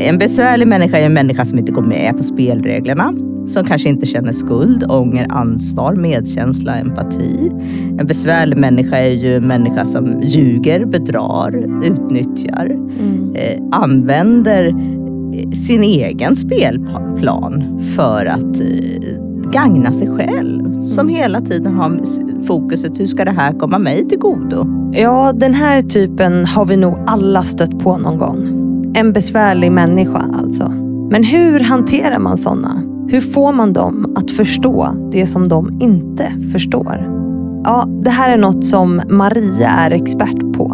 En besvärlig människa är en människa som inte går med på spelreglerna. Som kanske inte känner skuld, ånger, ansvar, medkänsla, empati. En besvärlig människa är ju en människa som ljuger, bedrar, utnyttjar. Mm. Eh, använder eh, sin egen spelplan för att eh, gagna sig själv. Som hela tiden har fokuset, hur ska det här komma mig till godo? Ja, den här typen har vi nog alla stött på någon gång. En besvärlig människa alltså. Men hur hanterar man sådana? Hur får man dem att förstå det som de inte förstår? Ja, det här är något som Maria är expert på.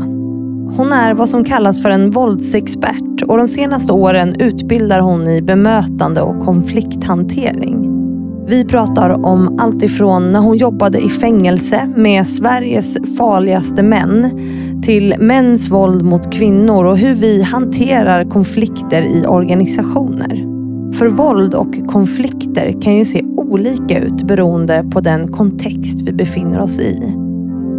Hon är vad som kallas för en våldsexpert och de senaste åren utbildar hon i bemötande och konflikthantering. Vi pratar om allt ifrån när hon jobbade i fängelse med Sveriges farligaste män till mäns våld mot kvinnor och hur vi hanterar konflikter i organisationer. För våld och konflikter kan ju se olika ut beroende på den kontext vi befinner oss i.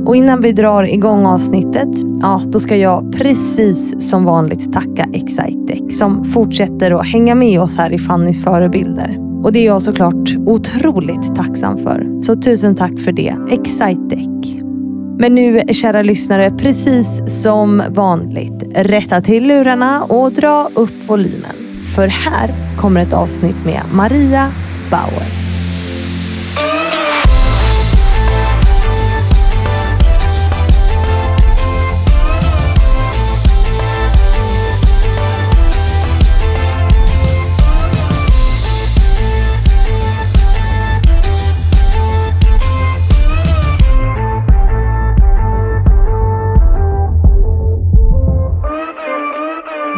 Och innan vi drar igång avsnittet, ja, då ska jag precis som vanligt tacka Excitec som fortsätter att hänga med oss här i Fannys förebilder. Och det är jag såklart otroligt tacksam för. Så tusen tack för det, Excitec. Men nu, kära lyssnare, precis som vanligt, rätta till lurarna och dra upp volymen. För här kommer ett avsnitt med Maria Bauer.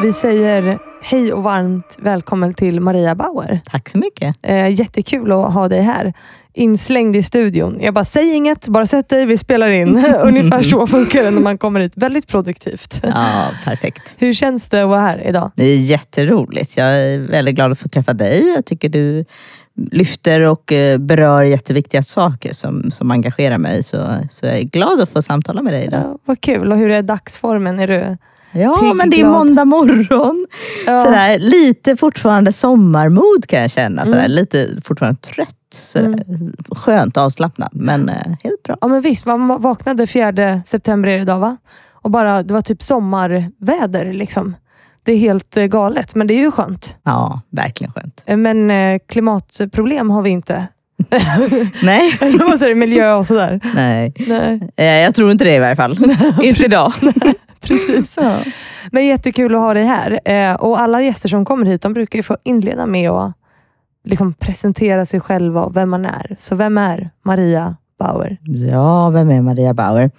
Vi säger hej och varmt välkommen till Maria Bauer. Tack så mycket. Eh, jättekul att ha dig här. Inslängd i studion. Jag bara, säg inget, bara sätt dig, vi spelar in. Ungefär så funkar det när man kommer hit. Väldigt produktivt. Ja, perfekt. Hur känns det att vara här idag? Det är jätteroligt. Jag är väldigt glad att få träffa dig. Jag tycker du lyfter och eh, berör jätteviktiga saker som, som engagerar mig. Så, så jag är glad att få samtala med dig idag. Ja, vad kul. Och hur är dagsformen? Är du Ja, Pigg, men det är glad. måndag morgon. Ja. Sådär, lite fortfarande sommarmod kan jag känna. Sådär, Mm. Lite fortfarande trött. Sådär. Skönt avslappnad, men eh, helt bra. Ja men visst, man vaknade 4 september är det idag va? Och bara, det var typ sommarväder liksom. Det är helt eh, galet, men det är ju skönt. Ja, verkligen skönt. Eh, Men eh, klimatproblem har vi inte. Nej, Eller vad säger? Miljö och sådär. nej. Nej, Eh, jag tror inte det i varje fall. inte idag. precis. Ja. Men jättekul att ha dig här. Eh, och alla gäster som kommer hit, de brukar ju få inleda med att liksom presentera sig själva och vem man är. Så vem är Maria Bauer? Ja, vem är Maria Bauer?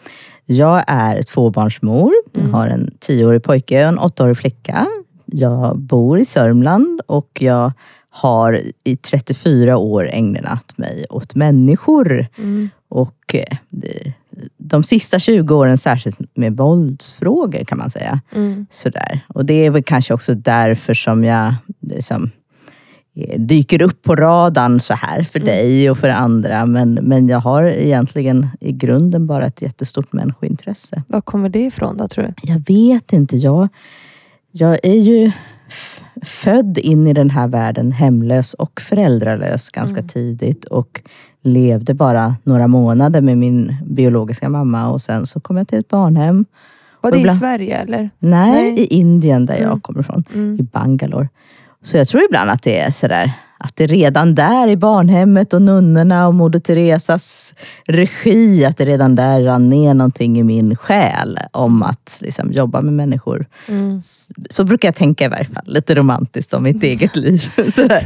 Jag är tvåbarnsmor. Jag Mm. har en tioårig pojke och en åttaårig flicka. Jag bor i Sörmland och jag har i 34 år ägnat mig åt människor. Och eh, det- de sista 20 åren särskilt med våldsfrågor kan man säga. Mm. Sådär. Och det är väl kanske också därför som jag liksom, eh, dyker upp på radarn så här för dig och för andra. Men, men jag har egentligen i grunden bara ett jättestort människointresse. Var kommer det ifrån då tror du? Jag vet inte. Jag, jag är ju född in i den här världen hemlös och föräldralös ganska tidigt. Och levde bara några månader med min biologiska mamma och sen så kom jag till ett barnhem. Var det i ibland- Sverige eller? Nej, Nej. i Indien där Mm. jag kommer ifrån. Mm. I Bangalore. Så jag tror ibland att det är sådär att det redan där i barnhemmet och nunnorna och Moder Teresas regi, att det redan där rann ner någonting i min själ om att liksom, jobba med människor. Mm. S- Så brukar jag tänka i varje fall, lite romantiskt om mitt eget liv. Sådär.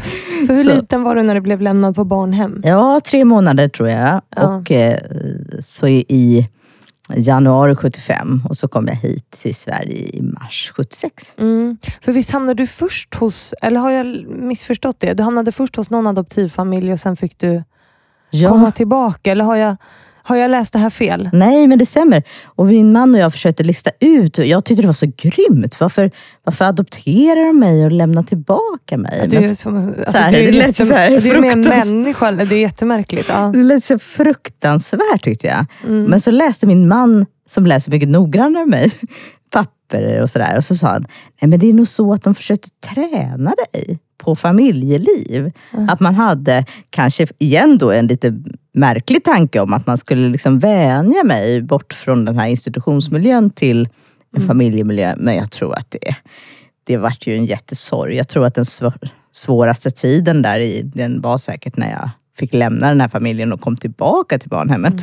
För hur Så- liten var du när du blev lämnad på barnhem? Ja, tre månader tror jag. Ja. Och eh, så i januari 75 och så kom jag hit till Sverige i mars 76. Mm. För visst hamnade du först hos, eller har jag missförstått det? Du hamnade först hos någon adoptivfamilj och sen fick du Ja. komma tillbaka. Eller har jag, har jag läst det här fel? Nej, men det stämmer. Och min man och jag försökte lista ut. Jag tyckte det var så grymt. Varför, varför adopterar de mig och lämnar tillbaka mig? Det, är som, alltså, här, det, är det lät så här det är mer människa. Det är jättemärkligt. Ja. Det lät så fruktansvärt tyckte jag. Mm. Men så läste min man, som läser mycket noggrannare än mig, papper och sådär. Och så sa han, nej men det är nog så att de försökte träna dig på familjeliv. Att man hade, kanske igen då en lite märklig tanke om att man skulle liksom vänja mig bort från den här institutionsmiljön till en familjemiljö. Men jag tror att det, det vart ju en jättesorg. Jag tror att den svår, svåraste tiden där i, den var säkert när jag fick lämna den här familjen och kom tillbaka till barnhemmet.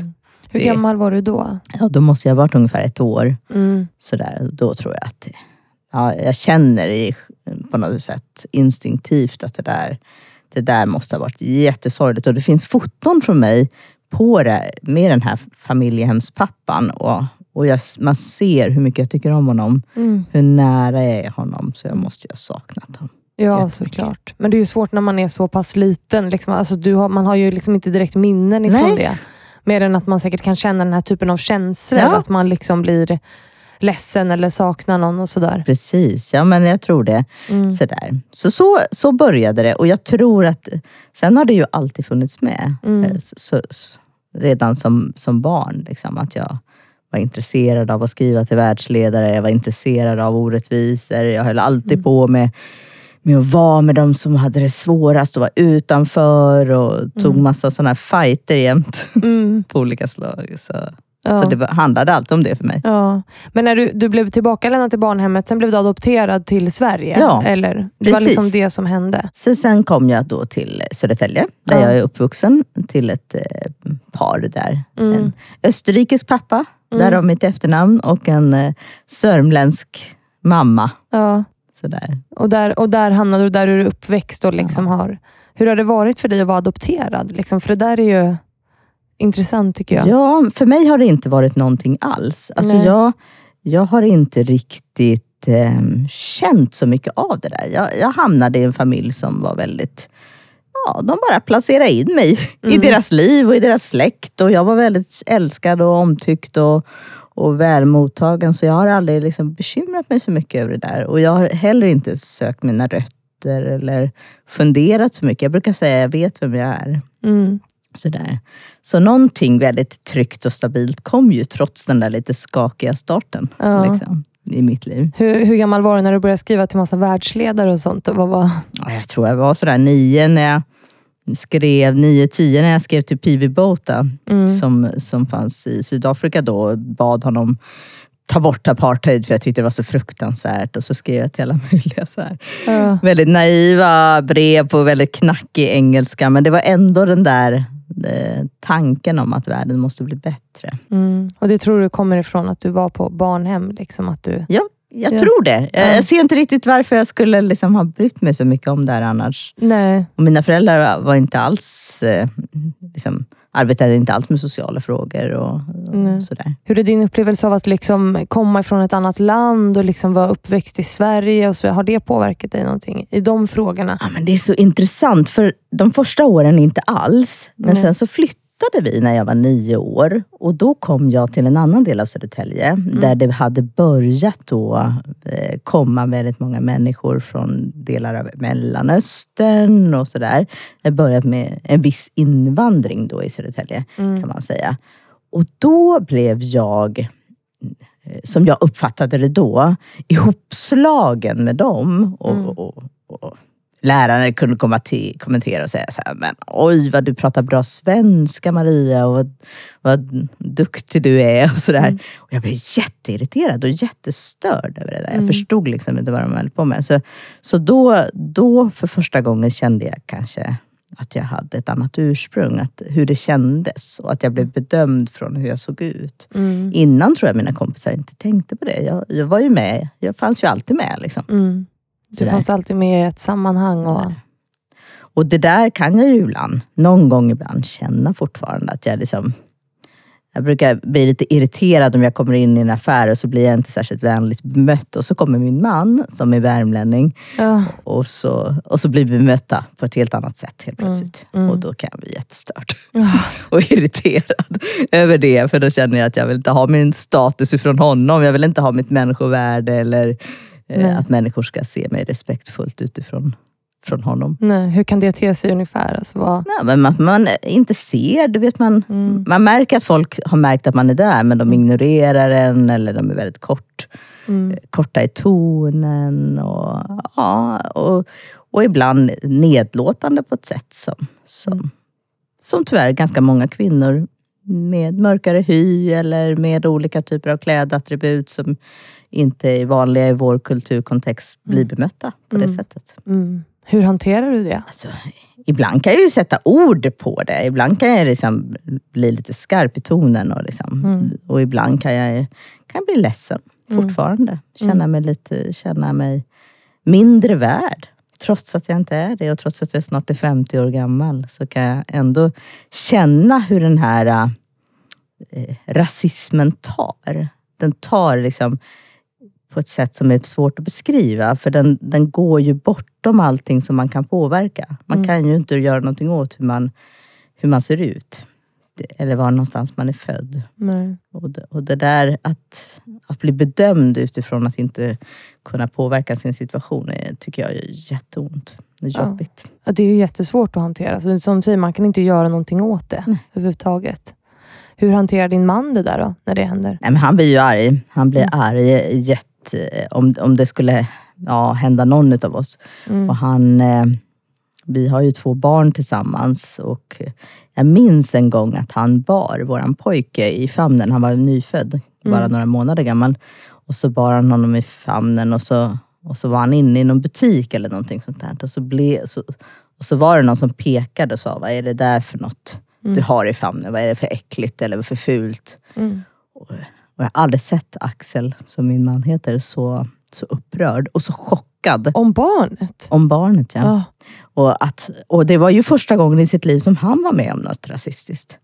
Hur gammal var du då? Ja, då måste jag ha varit ungefär ett år. Mm. Sådär. Då tror jag att ja, jag känner i, på något sätt instinktivt att det där, det där måste ha varit jättesorgligt. Och det finns foton från mig på det, med den här familjehemspappan. Och, och jag, man ser hur mycket jag tycker om honom. Mm. Hur nära jag är honom. Så jag måste ju ha saknat honom. Ja, såklart. Men det är ju svårt när man är så pass liten. Liksom. Alltså, du har, man har ju liksom inte direkt minnen ifrån Nej. det. Mer än att man säkert kan känna den här typen av känslor. Ja. Att man liksom blir ledsen eller saknar någon och sådär. Precis, ja men jag tror det. Mm. Sådär. Så, så så började det och jag tror att sen har det ju alltid funnits med. Mm. Eh, Så, så, så, redan som, som barn. Liksom, att jag var intresserad av att skriva till världsledare, jag var intresserad av orättvisor. Jag höll alltid Mm. på med, med att vara med de som hade det svårast och var utanför och tog massa sådana här fighter jämt Mm. på olika slag. Så, Ja. så det var- handlade alltid om det för mig. Ja. Men när du, du blev tillbakalämnad till barnhemmet, sen blev du adopterad till Sverige? Ja, Eller? Det var precis. liksom det som hände? Så sen kom jag då till Södertälje, där Ja. jag är uppvuxen, till ett eh, par där. Mm. En österrikisk pappa, därav mitt efternamn, och en eh, sörmländsk mamma. Ja. Sådär. Och där, och där hamnade du, där är du uppväxt och liksom har... Hur har det varit för dig att vara adopterad? Liksom, för det där är ju intressant tycker jag. Ja, för mig har det inte varit någonting alls. Alltså Nej. jag, jag har inte riktigt eh, känt så mycket av det där. Jag, jag hamnade i en familj som var väldigt Ja, de bara placerade in mig i Mm. deras liv och i deras släkt. Och jag var väldigt älskad och omtyckt och, och väl mottagen. Så jag har aldrig liksom bekymrat mig så mycket över det där. Och jag har heller inte sökt mina rötter eller funderat så mycket. Jag brukar säga jag vet vem jag är. Mm. Sådär. Så någonting väldigt tryggt och stabilt kom ju trots den där lite skakiga starten Ja. liksom, i mitt liv. Hur, hur gammal var du när du började skriva till massa världsledare och sånt? Och Vad var... Ja, Jag tror jag var sådär nio när jag skrev, nio, tio när jag skrev till P.V. Botha Mm. som, som fanns i Sydafrika då och bad honom ta bort apartheid för jag tyckte det var så fruktansvärt. Och så skrev jag till alla möjliga så här. Ja. väldigt naiva brev på väldigt knackig engelska. Men det var ändå den där eh, tanken om att världen måste bli bättre. Mm. Och det tror du kommer ifrån att du var på barnhem? Liksom, att du... Ja, jag Ja. tror det. Jag, Ja. jag ser inte riktigt varför jag skulle liksom ha brytt mig så mycket om det här annars. Nej. Och mina föräldrar var inte alls, eh, liksom, arbetade inte alls med sociala frågor och, och sådär. Hur är din upplevelse av att liksom komma ifrån ett annat land och liksom vara uppväxt i Sverige? Och så, har det påverkat dig någonting i de frågorna? Ja, men det är så intressant, för de första åren inte alls. Men Nej. sen så flyttade vi när jag var nio år och då kom jag till en annan del av Södertälje där det hade börjat då eh, komma väldigt många människor från delar av Mellanöstern och sådär. Det börjat med en viss invandring då i Södertälje kan man säga. Och då blev jag eh, som jag uppfattade det då, ihopslagen med dem. Och, Mm. och, och, läraren kunde komma till, kommentera och säga så här, men oj vad du pratar bra svenska Maria och vad, vad duktig du är och sådär. Mm. Och jag blev jätteirriterad och jättestörd över det där. Mm. Jag förstod liksom inte vad de höll på med. Så, så då, då för första gången kände jag kanske att jag hade ett annat ursprung, att, hur det kändes och att jag blev bedömd från hur jag såg ut. Mm. Innan tror jag mina kompisar inte tänkte på det. Jag, jag var ju med, jag fanns ju alltid med. Liksom. Mm. Du Sådär. fanns alltid med i ett sammanhang. Och... Och det där kan jag ju ibland, någon gång ibland, känna fortfarande att jag liksom jag brukar bli lite irriterad om jag kommer in i en affär och så blir jag inte särskilt vänligt bemött. Och så kommer min man, som är värmlänning, Ja. och så, och så blir vi bemötta på ett helt annat sätt helt plötsligt. mm. Och då kan jag bli jättestörd. Ja. och irriterad över det. För då känner jag att jag vill inte ha min status ifrån honom. Jag vill inte ha mitt människovärde eller Nej. eh, att människor ska se mig respektfullt utifrån från honom. Nej, hur kan det te sig ungefär? Alltså, vad... Nej, men man, man inte ser, du vet man, Mm. man märker att folk har märkt att man är där men de ignorerar en eller de är väldigt kort Mm. korta i tonen och, ja, och, och ibland nedlåtande på ett sätt som, som, Mm. som tyvärr ganska många kvinnor med mörkare hy eller med olika typer av klädattribut som inte är vanliga i vår kulturkontext blir bemötta på det Mm. sättet. Mm. Hur hanterar du det? Alltså, ibland kan jag ju sätta ord på det. Ibland kan jag liksom bli lite skarp i tonen och, liksom, Mm. och ibland kan jag, kan jag bli ledsen fortfarande. Känna, mig lite, känna mig mindre värd. Trots att jag inte är det och trots att jag snart är 50 år gammal så kan jag ändå känna hur den här eh, rasismen tar. Den tar liksom på ett sätt som är svårt att beskriva. För den, den går ju bortom allting som man kan påverka. Man kan ju inte göra någonting åt hur man, hur man ser ut. Eller var någonstans man är född. Nej. Och det, och det där att, att bli bedömd utifrån att inte kunna påverka sin situation är, tycker jag är jätteont. Det är Ja. jobbigt. Ja, det är jättesvårt att hantera. Så som du säger, man kan inte göra någonting åt det Nej. överhuvudtaget. Hur hanterar din man det där då, när det händer? Nej, men han blir ju arg. Han blir Mm. arg jätte, om, om det skulle ja, hända någon utav oss. Mm. Och han, eh, vi har ju två barn tillsammans och jag minns en gång att han bar våran pojke i famnen. Han var nyfödd, bara Mm. några månader gammal. Och så bar han honom i famnen och så, och så var han inne i någon butik eller någonting sånt där. Och så, ble, så, och så var det någon som pekade och sa, vad är det där för något du har i famnen? Vad är det för äckligt eller för fult? Mm. Och jag har aldrig sett Axel, som min man heter, så, så upprörd och så chockad Om barnet? om barnet. Ja. Ja. Och, att, och det var ju första gången i sitt liv som han var med om något rasistiskt.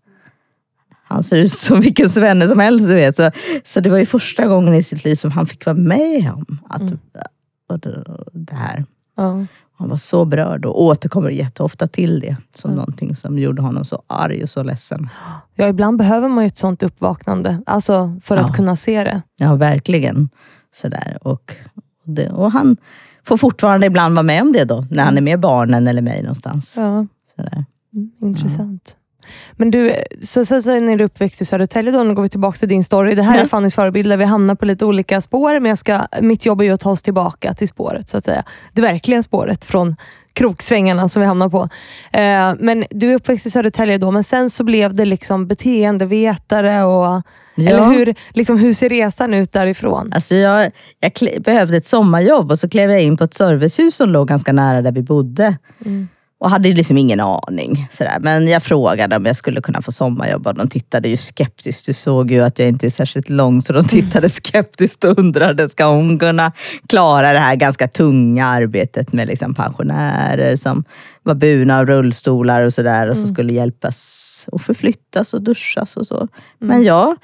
Han ser ut som vilken svenne som helst, du vet. Så, så det var ju första gången i sitt liv som han fick vara med om att, och det, det här. Ja. Han var så berörd och återkommer jätteofta till det som någonting som gjorde honom så arg och så ledsen. ja, ibland behöver man ju ett sånt uppvaknande. Alltså för att Ja. kunna se det. Ja, verkligen. Sådär. Och, det, och han får fortfarande ibland vara med om det då, när han är med barnen eller mig någonstans. Ja. Sådär. Mm, Intressant. Men du, så, så, så när du är uppväxt i Södertälje, då, nu går vi tillbaka till din story. Det här är Mm. Fannys förebild, där vi hamnar på lite olika spår, men jag ska, mitt jobb är ju att ta oss tillbaka till spåret, så att säga. Det verkliga spåret från kroksvängarna som vi hamnar på. Eh, men du är uppväxt i Södertälje då, men sen så blev det liksom beteendevetare och... Ja. Eller hur, liksom, hur ser resan ut därifrån? Alltså jag jag behövde ett sommarjobb och så klev jag in på ett servicehus som låg ganska nära där vi bodde. Mm. Och hade liksom ingen aning. Sådär. Men jag frågade om jag skulle kunna få sommarjobb och de tittade ju skeptiskt. Du såg ju att jag inte är särskilt lång så de tittade skeptiskt och undrade, ska hon kunna klara det här ganska tunga arbetet med liksom pensionärer som var burna av rullstolar och sådär och så skulle hjälpas och förflyttas och duschas och så. Men jag,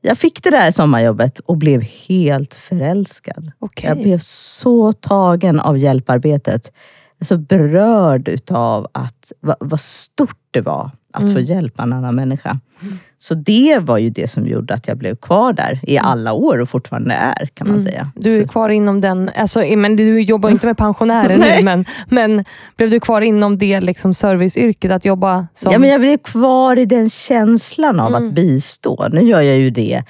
jag fick det där sommarjobbet och blev helt förälskad. Okej. Jag blev så tagen av hjälparbetet. Så berörd utav att, vad, vad stort det var att få hjälpa en annan människa. Så det var ju det som gjorde att jag blev kvar där i alla år och fortfarande är, kan man säga. Du är Så, kvar inom den, alltså, men du jobbar inte med pensionärer nu, men, men blev du kvar inom det liksom, serviceyrket, att jobba som... ja, men jag blev kvar i den känslan av att bistå. Nu gör jag ju det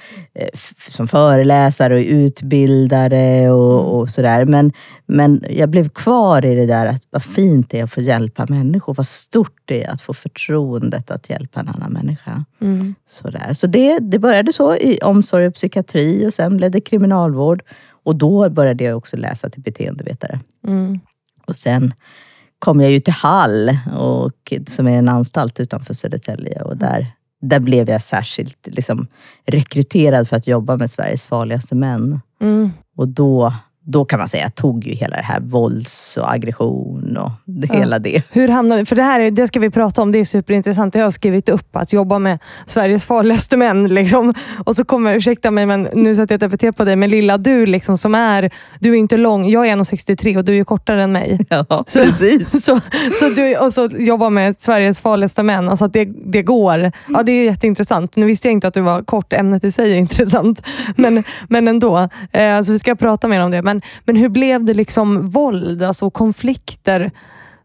som föreläsare och utbildare och, och sådär. Men, men jag blev kvar i det där att vad fint det är att få hjälpa människor. Vad stort det är att få förtroendet att hjälpa en annan människa. Mm. Sådär. Så det, det började så i omsorg och psykiatri och sen blev det kriminalvård. Och då började jag också läsa till beteendevetare. Mm. Och sen kom jag ju till Hall, och, som är en anstalt utanför Södertälje. Och där, där blev jag särskilt liksom, rekryterad för att jobba med Sveriges farligaste män. Mm. Och då, då kan man säga, jag tog ju hela det här vålds och aggression och det, Ja. hela det. Hur hamnade, för det här är- det ska vi prata om, det är superintressant. Jag har skrivit upp att jobba med Sveriges farligaste män. Liksom. Och så kommer, ursäkta mig, men nu sätter jag ett epitet på dig, men lilla du liksom, som är, du är inte lång, jag är 1,63 och du är kortare än mig. Ja, Så- precis. Så, så du och så jobbar med Sveriges farligaste män, alltså att det, det går. Ja, det är jätteintressant. Nu visste jag inte att du var kort, ämnet i sig är intressant. Men, men ändå, eh, så vi ska prata mer om det. Men, men hur blev det liksom våld, alltså konflikter?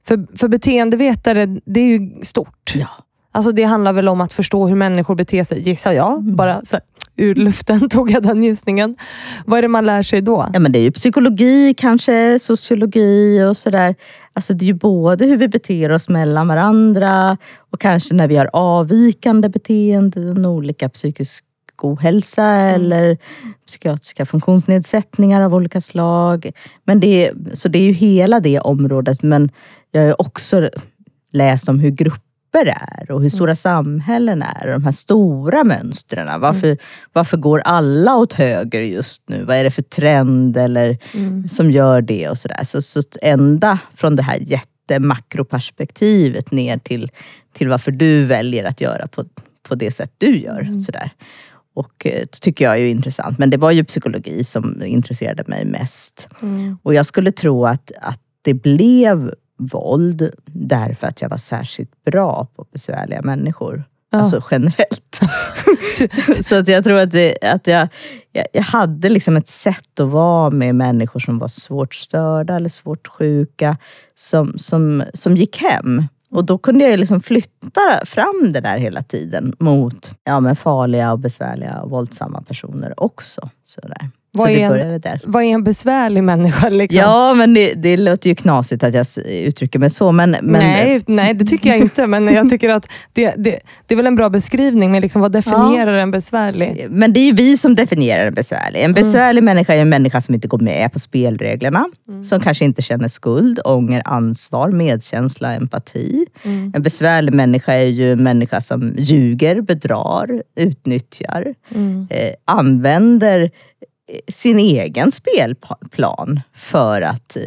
För, för beteendevetare, det är ju stort. Ja. Alltså det handlar väl om att förstå hur människor beter sig, gissar jag. Bara så här, ur luften tog jag den gissningen. Vad är det man lär sig då? Ja, men det är ju psykologi, kanske sociologi och sådär. Alltså det är ju både hur vi beter oss mellan varandra och kanske när vi har avvikande beteenden, olika psykisk ohälsa mm. eller psykiatriska funktionsnedsättningar av olika slag. Men det, så det är ju hela det området. Men jag har också läst om hur grupper är och hur stora mm. samhällen är och de här stora mönstren. Varför, mm. varför går alla åt höger just nu? Vad är det för trend eller mm. som gör det och sådär. Så, så ända från det här jättemakroperspektivet ner till, till varför du väljer att göra på, på det sätt du gör. Mm. Sådär. Och eh, tycker jag är intressant. Men det var ju psykologi som intresserade mig mest. Mm. Och jag skulle tro att, att det blev våld därför att jag var särskilt bra på besvärliga människor. Ja. Alltså generellt. så att jag tror att, det, att jag, jag, jag, hade liksom ett sätt att vara med människor som var svårt störda eller svårt sjuka, som, som, som gick hem. Och då kunde jag liksom flytta fram det där hela tiden mot ja, men farliga, och besvärliga och våldsamma personer också. Sådär. Vad, är en, vad är en besvärlig människa? Liksom? Ja, men det, det låter ju knasigt att jag uttrycker mig så. Men, men... Nej, nej, det tycker jag inte. Men jag tycker att det, det, det är väl en bra beskrivning, men liksom, vad definierar ja. en besvärlig? Men det är ju vi som definierar en besvärlig. En besvärlig mm. människa är en människa som inte går med på spelreglerna. Mm. Som kanske inte känner skuld, ånger, ansvar, medkänsla, empati. Mm. En besvärlig människa är ju en människa som ljuger, bedrar, utnyttjar, mm. eh, använder sin egen spelplan för att eh,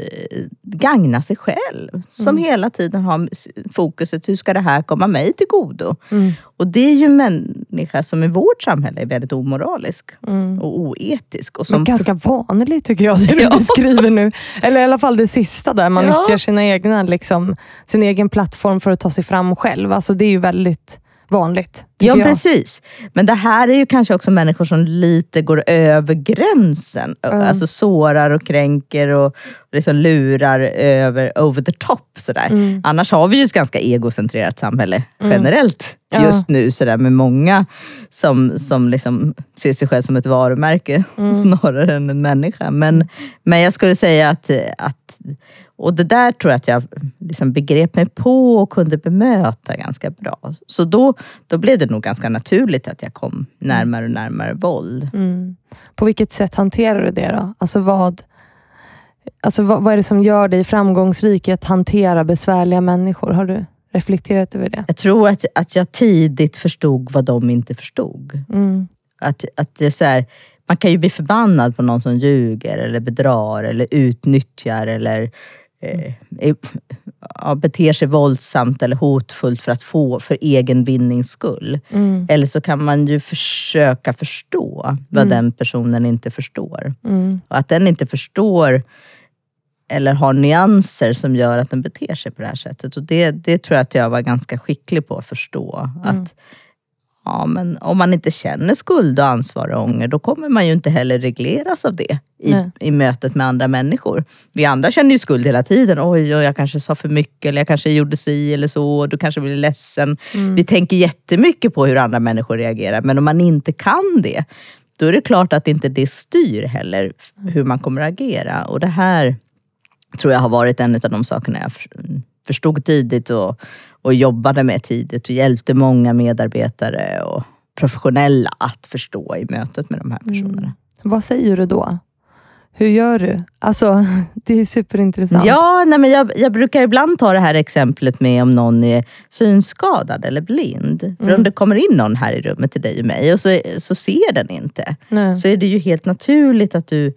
gagna sig själv. Som mm. hela tiden har fokuset, hur ska det här komma mig till godo? Mm. Och det är ju en människa som i vårt samhälle är väldigt omoralisk mm. och oetisk. Och som Men ganska vanligt tycker jag, det du ja. beskriver nu. Eller i alla fall det sista där, man ja. nyttjar sina egna, liksom, sin egen plattform för att ta sig fram själv. Alltså det är ju väldigt vanligt. Ja, jag. precis. Men det här är ju kanske också människor som lite går över gränsen. Mm. Alltså sårar och kränker och liksom lurar över over the top. Sådär. Mm. Annars har vi ju ett ganska egocentrerat samhälle mm. generellt just ja. nu. Sådär, med många som, som liksom ser sig själv som ett varumärke mm. snarare än en människa. Men, men jag skulle säga att, att och det där tror jag att jag liksom begrep mig på och kunde bemöta ganska bra. Så då, då blev det nog ganska naturligt att jag kom närmare och närmare våld. Mm. På vilket sätt hanterar du det då? Alltså vad, alltså vad, vad är det som gör dig framgångsrik i att hantera besvärliga människor? Har du reflekterat över det? Jag tror att, att jag tidigt förstod vad de inte förstod. Mm. Att, att det är så här, man kan ju bli förbannad på någon som ljuger eller bedrar eller utnyttjar eller eh, ja, beter sig våldsamt eller hotfullt för att få för egen vinnings skull. Mm. Eller så kan man ju försöka förstå vad mm. den personen inte förstår. Mm. Och att den inte förstår eller har nyanser som gör att den beter sig på det här sättet. Och det, det tror jag att jag var ganska skicklig på att förstå. Mm. Att Ja, men om man inte känner skuld och ansvar och ånger, då kommer man ju inte heller regleras av det i, i mötet med andra människor. Vi andra känner ju skuld hela tiden. Oj, oj, jag kanske sa för mycket eller jag kanske gjorde si eller så. Du kanske blir ledsen. Mm. Vi tänker jättemycket på hur andra människor reagerar, men om man inte kan det, då är det klart att inte det styr heller hur man kommer att agera. Och det här tror jag har varit en av de sakerna jag förstod tidigt och och jobbade med tidigt och hjälpte många medarbetare och professionella att förstå i mötet med de här personerna. Mm. Vad säger du då? Hur gör du? Alltså, det är superintressant. Ja, nej men jag, jag, brukar ibland ta det här exemplet med om någon är synskadad eller blind. För mm. om det kommer in någon här i rummet till dig och mig och så, så ser den inte. Nej. Så är det ju helt naturligt att du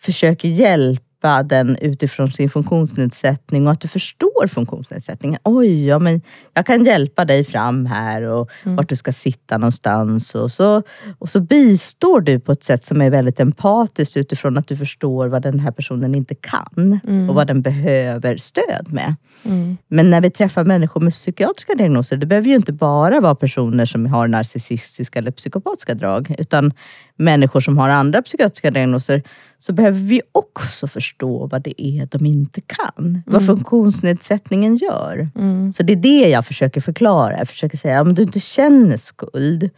försöker hjälpa hjälpa den utifrån sin funktionsnedsättning och att du förstår funktionsnedsättningen. Oj, ja, men jag kan hjälpa dig fram här och mm. vart du ska sitta någonstans. Och så, och så bistår du på ett sätt som är väldigt empatiskt utifrån att du förstår vad den här personen inte kan mm. och vad den behöver stöd med. Mm. Men när vi träffar människor med psykiatriska diagnoser, det behöver ju inte bara vara personer som har narcissistiska eller psykopatiska drag, utan människor som har andra psykiatriska diagnoser, så behöver vi också förstå vad det är de inte kan. Mm. Vad funktionsnedsättningen gör. Mm. Så det är det jag försöker förklara. Jag försöker säga, om du inte känner skuld,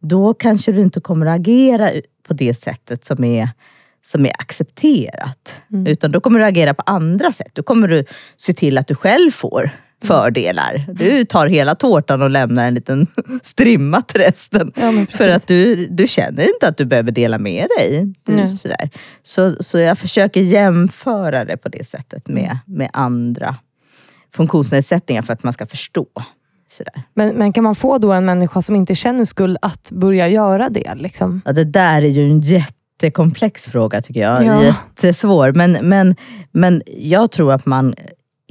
då kanske du inte kommer att agera på det sättet som är, som är accepterat. Mm. Utan då kommer du agera på andra sätt. Då kommer du se till att du själv får fördelar. Du tar hela tårtan och lämnar en liten strimma till resten. Ja, för att du, du känner inte att du behöver dela med dig. Du, Nej. sådär. Så, så jag försöker jämföra det på det sättet med, med andra funktionsnedsättningar för att man ska förstå. Sådär. Men, men kan man få då en människa som inte känner skuld att börja göra det? Liksom? Ja, det där är ju en jättekomplex fråga tycker jag. Ja. Jättesvår. Men, men, men jag tror att man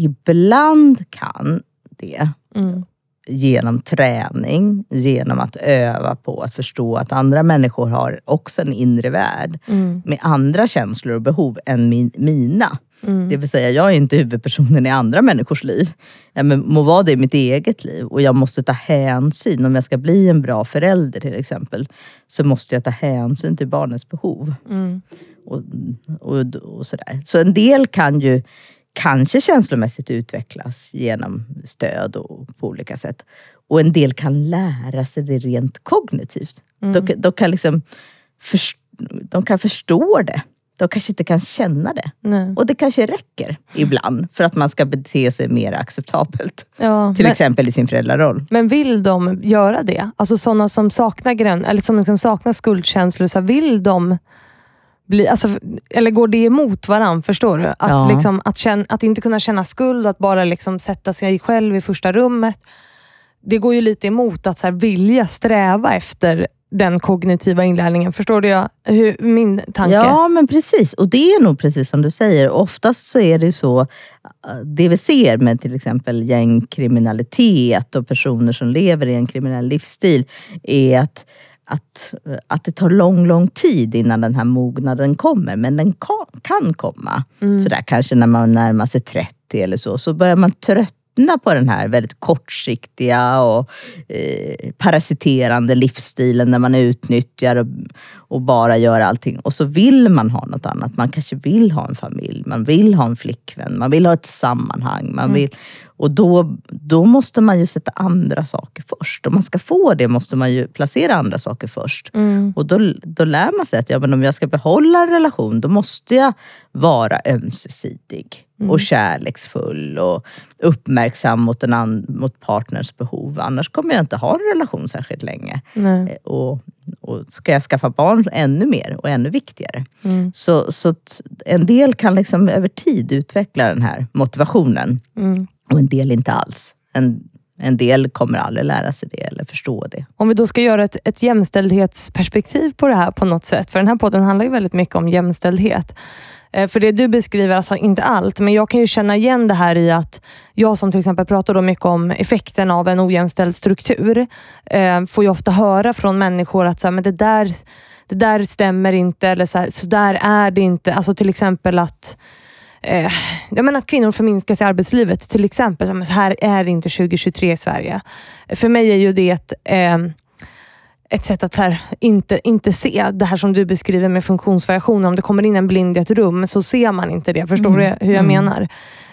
ibland kan det Mm. genom träning, genom att öva på att förstå att andra människor har också en inre värld Mm. med andra känslor och behov än min, mina. Mm. Det vill säga, jag är inte huvudpersonen i andra människors liv. Ja, men må vara det i mitt eget liv. Och jag måste ta hänsyn. Om jag ska bli en bra förälder till exempel, så måste jag ta hänsyn till barnets behov. Mm. Och, och, och sådär. Så en del kan ju kanske känslomässigt utvecklas genom stöd och på olika sätt. Och en del kan lära sig det rent kognitivt. De, de, kan liksom först, de kan förstå det. De kanske inte kan känna det. Nej. Och det kanske räcker ibland för att man ska bete sig mer acceptabelt. Ja, Till men, exempel i sin föräldraroll. men vill de göra det? Alltså sådana som saknar, eller som liksom saknar skuldkänslor, så vill de bli, alltså, eller går det emot varandra? Förstår du? Att, Ja. liksom, att, känna, att inte kunna känna skuld, att bara liksom sätta sig själv i första rummet. Det går ju lite emot att så här, vilja sträva efter den kognitiva inlärningen. Förstår du jag, hur, min tanke? Ja, men precis. Och det är nog precis som du säger. Oftast så är det så, äh, det vi ser med till exempel gängkriminalitet och personer som lever i en kriminell livsstil, är att att, att det tar lång, lång tid innan den här mognaden kommer. Men den kan, kan komma. Sådär kanske när man närmar sig 30 eller så. Så börjar man tröttna på den här väldigt kortsiktiga och eh, parasiterande livsstilen när man utnyttjar och, och bara gör allting. Och så vill man ha något annat. Man kanske vill ha en familj, man vill ha en flickvän, man vill ha ett sammanhang. Man vill, och då, då måste man ju sätta andra saker först. Om man ska få det måste man ju placera andra saker först. Mm. Och då, då lär man sig att ja, men om jag ska behålla en relation, då måste jag vara ömsesidig och kärleksfull och uppmärksam mot, en an, mot partners behov. Annars kommer jag inte ha en relation särskilt länge. Nej. Eh, Och, och ska jag skaffa barn ännu mer och ännu viktigare. Mm. Så, så en del kan liksom över tid utveckla den här motivationen Mm och en del inte alls. En, en del kommer aldrig lära sig det eller förstå det. Om vi då ska göra ett, ett jämställdhetsperspektiv på det här på något sätt. För den här podden handlar ju väldigt mycket om jämställdhet. Eh, för det du beskriver, alltså inte allt, men jag kan ju känna igen det här i att jag som till exempel pratar då mycket om effekten av en ojämställd struktur, eh, får ju ofta höra från människor att så här, men det, där, det där stämmer inte, eller så, här, så där är det inte. Alltså till exempel att eh, jag menar att kvinnor förminskas i arbetslivet. Till exempel, så här är inte 2023 i Sverige. För mig är ju det ett, eh, ett sätt att här, inte, inte se det här som du beskriver med funktionsvariationer. Om det kommer in en blind i ett rum så ser man inte det. Förstår Mm. du hur jag Mm. menar?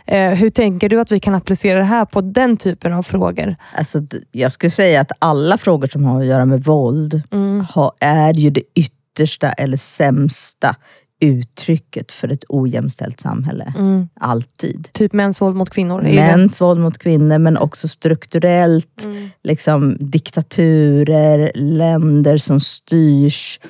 Eh, hur tänker du att vi kan applicera det här på den typen av frågor? Alltså, jag skulle säga att alla frågor som har att göra med våld Mm. har, är ju det yttersta eller sämsta uttrycket för ett ojämställt samhälle. Mm. Alltid. Typ mäns våld mot kvinnor. Mäns våld mot kvinnor men också strukturellt. Mm. Liksom, diktaturer, länder som styrs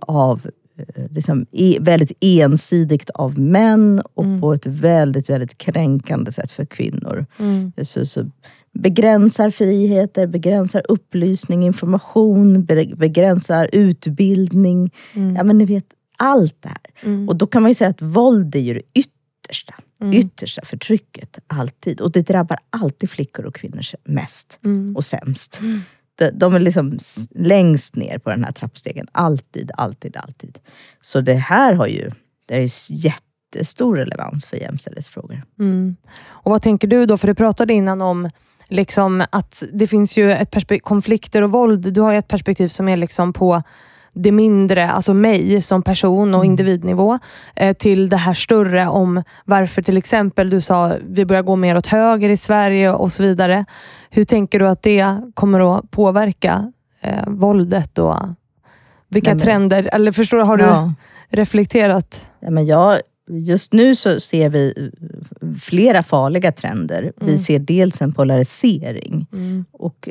av eh, liksom, e, väldigt ensidigt av män och Mm. på ett väldigt, väldigt kränkande sätt för kvinnor. Mm. Så, så begränsar friheter, begränsar upplysning, information, be- begränsar utbildning. Mm. Ja men ni vet, allt det här. Mm. Och då kan man ju säga att våld är ju det yttersta. Mm. Yttersta förtrycket, alltid. Och det drabbar alltid flickor och kvinnor jämst Mm. och sämst. Mm. De, de är liksom längst ner på den här trappstegen. Alltid, alltid, alltid. Så det här har ju det är ju jättestor relevans för jämställdhetsfrågor. Mm. Och Vad tänker du då? För du pratade innan om liksom att det finns ju ett konflikter och våld. Du har ju ett perspektiv som är liksom på det mindre, alltså mig som person och Mm. individnivå, eh, till det här större om varför till exempel du sa vi börjar gå mer åt höger i Sverige och så vidare. Hur tänker du att det kommer att påverka eh, våldet och vilka Nej, men- trender, eller förstår du, har du Ja. reflekterat? Ja, men jag, just nu så ser vi flera farliga trender. Vi ser dels en polarisering och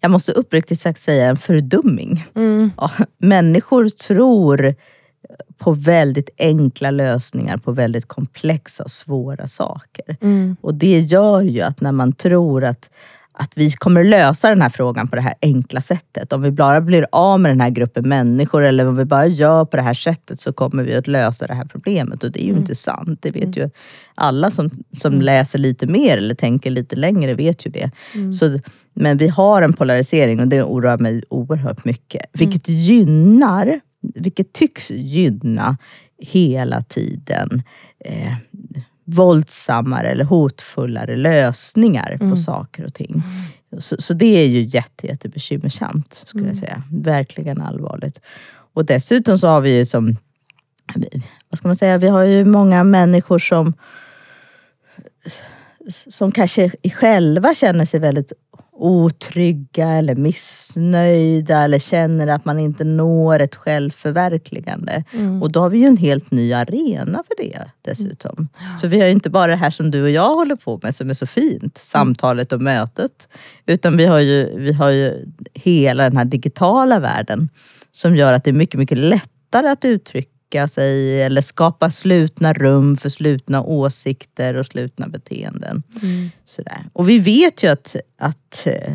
jag måste uppriktigt sagt säga en fördumming. Mm. Ja, människor tror på väldigt enkla lösningar på väldigt komplexa och svåra saker. Mm. Och det gör ju att när man tror att, att vi kommer lösa den här frågan på det här enkla sättet. Om vi bara blir av med den här gruppen människor eller om vi bara gör på det här sättet så kommer vi att lösa det här problemet. Och det är ju inte sant. Det vet ju alla som, som läser lite mer eller tänker lite längre vet ju det. Så, men vi har en polarisering och det oroar mig oerhört mycket. Vilket gynnar, vilket tycks gynna hela tiden eh, våldsammare eller hotfullare lösningar på saker och ting. Så, så det är ju jätte, jätte bekymmersamt, skulle jag säga. Verkligen allvarligt. Och dessutom så har vi ju som, vad ska man säga, vi har ju många människor som som kanske själva känner sig väldigt otrygga eller missnöjda eller känner att man inte når ett självförverkligande. Och då har vi ju en helt ny arena för det dessutom. Så vi har ju inte bara det här som du och jag håller på med som är så fint, samtalet och mötet. Utan vi har ju, vi har ju hela den här digitala världen som gör att det är mycket, mycket lättare att uttrycka sig eller skapa slutna rum för slutna åsikter och slutna beteenden. Sådär. Och vi vet ju att, att eh,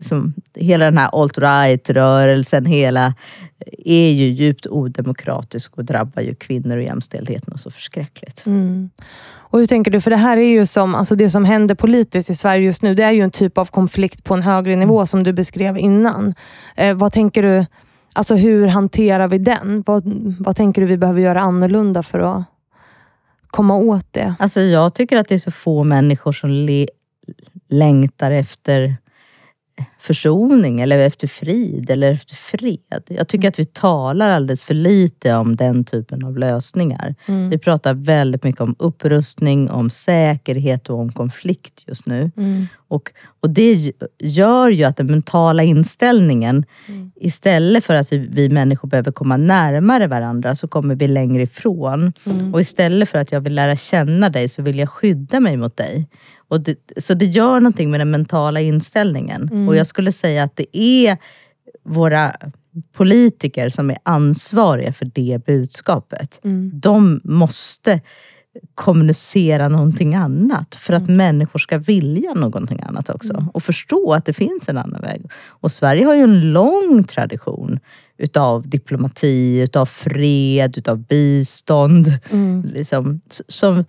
som hela den här alt-right-rörelsen hela är ju djupt odemokratisk och drabbar ju kvinnor och jämställdheten så förskräckligt. Mm. Och hur tänker du? För det här är ju som, alltså det som händer politiskt i Sverige just nu, det är ju en typ av konflikt på en högre nivå som du beskrev innan. Eh, vad tänker du, alltså hur hanterar vi den? Vad, vad tänker du vi behöver göra annorlunda för att komma åt det? Alltså jag tycker att det är så få människor som le- längtar efter försoning eller efter frid eller efter fred. Jag tycker att vi talar alldeles för lite om den typen av lösningar. Vi pratar väldigt mycket om upprustning, om säkerhet och om konflikt just nu. Och, och det gör ju att den mentala inställningen, istället för att vi, vi människor behöver komma närmare varandra, så kommer vi längre ifrån. Och istället för att jag vill lära känna dig, så vill jag skydda mig mot dig. Och det, så det gör någonting med den mentala inställningen. Och jag skulle säga att det är våra politiker som är ansvariga för det budskapet. De måste kommunicera någonting annat för att människor ska vilja någonting annat också. Och förstå att det finns en annan väg. Och Sverige har ju en lång tradition utav diplomati, utav fred, utav bistånd. Liksom, s- som,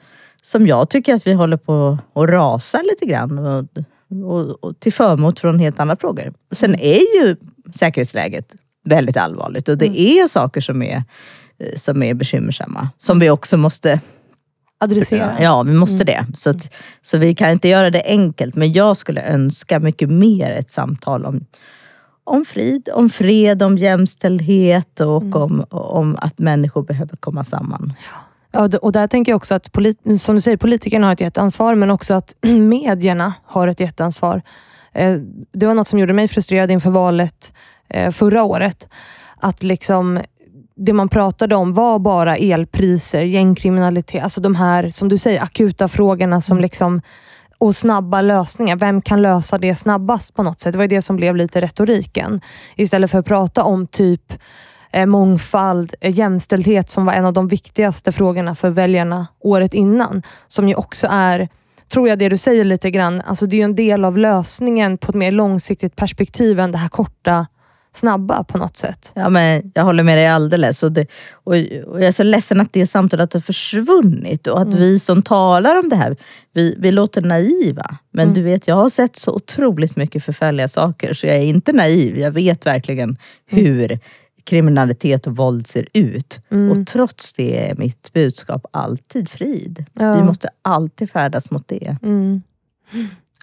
som jag tycker att vi håller på att rasa lite grann. Och, och, och till förmån från helt andra frågor. Sen är ju säkerhetsläget väldigt allvarligt och det är saker som är, eh, som är bekymmersamma. Som vi också måste Adressera? Ja, vi måste det. Så, att, så vi kan inte göra det enkelt. Men jag skulle önska mycket mer ett samtal om, om frid, om fred, om jämställdhet och om, om att människor behöver komma samman. Ja, och där tänker jag också att, polit- som du säger, politikerna har ett jätteansvar, men också att medierna har ett jätteansvar. Eh, Det var något som gjorde mig frustrerad inför valet eh, förra året. Att liksom det man pratade om var bara elpriser, gängkriminalitet, alltså de här, som du säger, akuta frågorna som liksom, och snabba lösningar. Vem kan lösa det snabbast på något sätt? Det var det som blev lite retoriken. Istället för att prata om typ mångfald, eh, jämställdhet som var en av de viktigaste frågorna för väljarna året innan. Som ju också är, tror jag det du säger lite grann, alltså det är en del av lösningen på ett mer långsiktigt perspektiv än det här korta, snabba på något sätt. Ja, men jag håller med dig alldeles. Och, det, och, och jag är så ledsen att det samtalet har försvunnit och att vi som talar om det här, vi, vi låter naiva. Men du vet, jag har sett så otroligt mycket förfärliga saker så jag är inte naiv. Jag vet verkligen hur kriminalitet och våld ser ut. Och trots det är mitt budskap alltid frid. Ja. Vi måste alltid färdas mot det. Mm.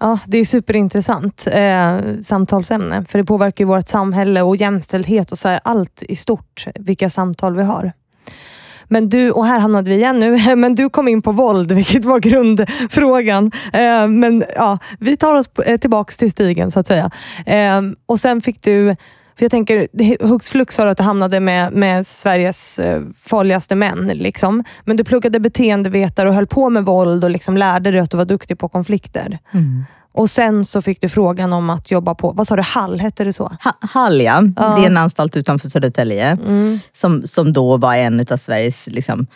Ja, det är superintressant eh, samtalsämne, för det påverkar ju vårt samhälle och jämställdhet och så här, allt i stort, vilka samtal vi har. Men du, och här hamnade vi igen nu, men du kom in på våld, vilket var grundfrågan. Eh, men ja, vi tar oss eh, tillbaka till stigen så att säga. Eh, och sen fick du för jag tänker, hux flux sa du att du hamnade med, med Sveriges eh, farligaste män. Liksom. Men du pluggade beteendevetare och höll på med våld och liksom lärde dig att du var duktig på konflikter. Mm. Och sen så fick du frågan om att jobba på, vad sa du, Hall, hette det så? Ha, Hall ja. Ja. det är en anstalt utanför Södertälje. Mm. Som, som då var en av Sveriges liksom,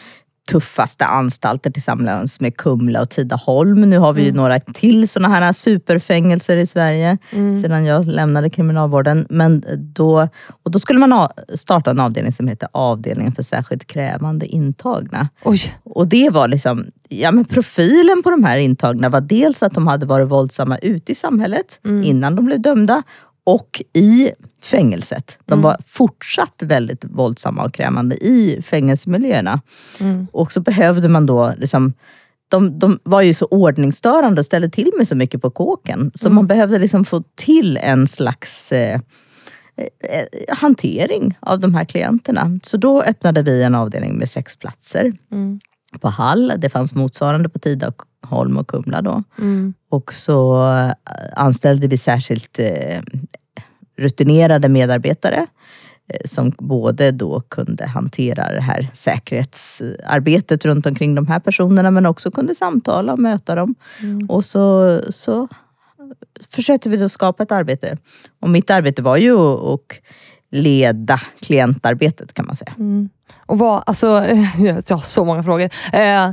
tuffaste anstalter tillsammans med Kumla och Tidaholm. Nu har vi ju några till sådana här superfängelser i Sverige sedan jag lämnade kriminalvården. Men då, och då skulle man starta en avdelning som heter avdelningen för särskilt krävande intagna. Oj. Och det var liksom, ja men profilen på de här intagna var dels att de hade varit våldsamma ute i samhället innan de blev dömda och i fängelset. De var fortsatt väldigt våldsamma och krävande i fängelsemiljöerna. Och så behövde man då liksom de, de var ju så ordningsstörande och ställde till med så mycket på kåken. Så man behövde liksom få till en slags eh, eh, hantering av de här klienterna. Så då öppnade vi en avdelning med sex platser Mm. på Hall. Det fanns motsvarande på Tidaholm och Kumla då. Mm. Och så eh, anställde vi särskilt eh, rutinerade medarbetare eh, som både då kunde hantera det här säkerhetsarbetet runt omkring de här personerna men också kunde samtala och möta dem. Och så, så försökte vi då skapa ett arbete. Och mitt arbete var ju att att leda klientarbetet kan man säga. Mm. Och vad, alltså, jag har så många frågor. Eh,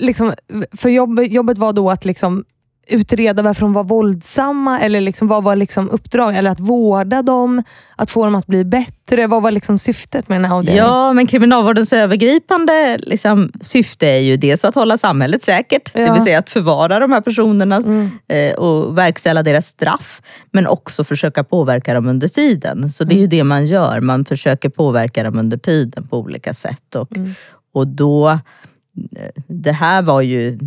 liksom, för jobb, jobbet var då att liksom utreda varför de var våldsamma, eller liksom, vad var liksom uppdrag? Eller att vårda dem, att få dem att bli bättre. Vad var liksom syftet med den här avdelningen? Ja, men kriminalvårdens övergripande liksom, syfte är ju dels att hålla samhället säkert, det Ja. vill säga att förvara de här personerna Mm. eh, och verkställa deras straff, men också försöka påverka dem under tiden. Så det är ju det man gör, man försöker påverka dem under tiden på olika sätt. Och, och då, eh, det här var ju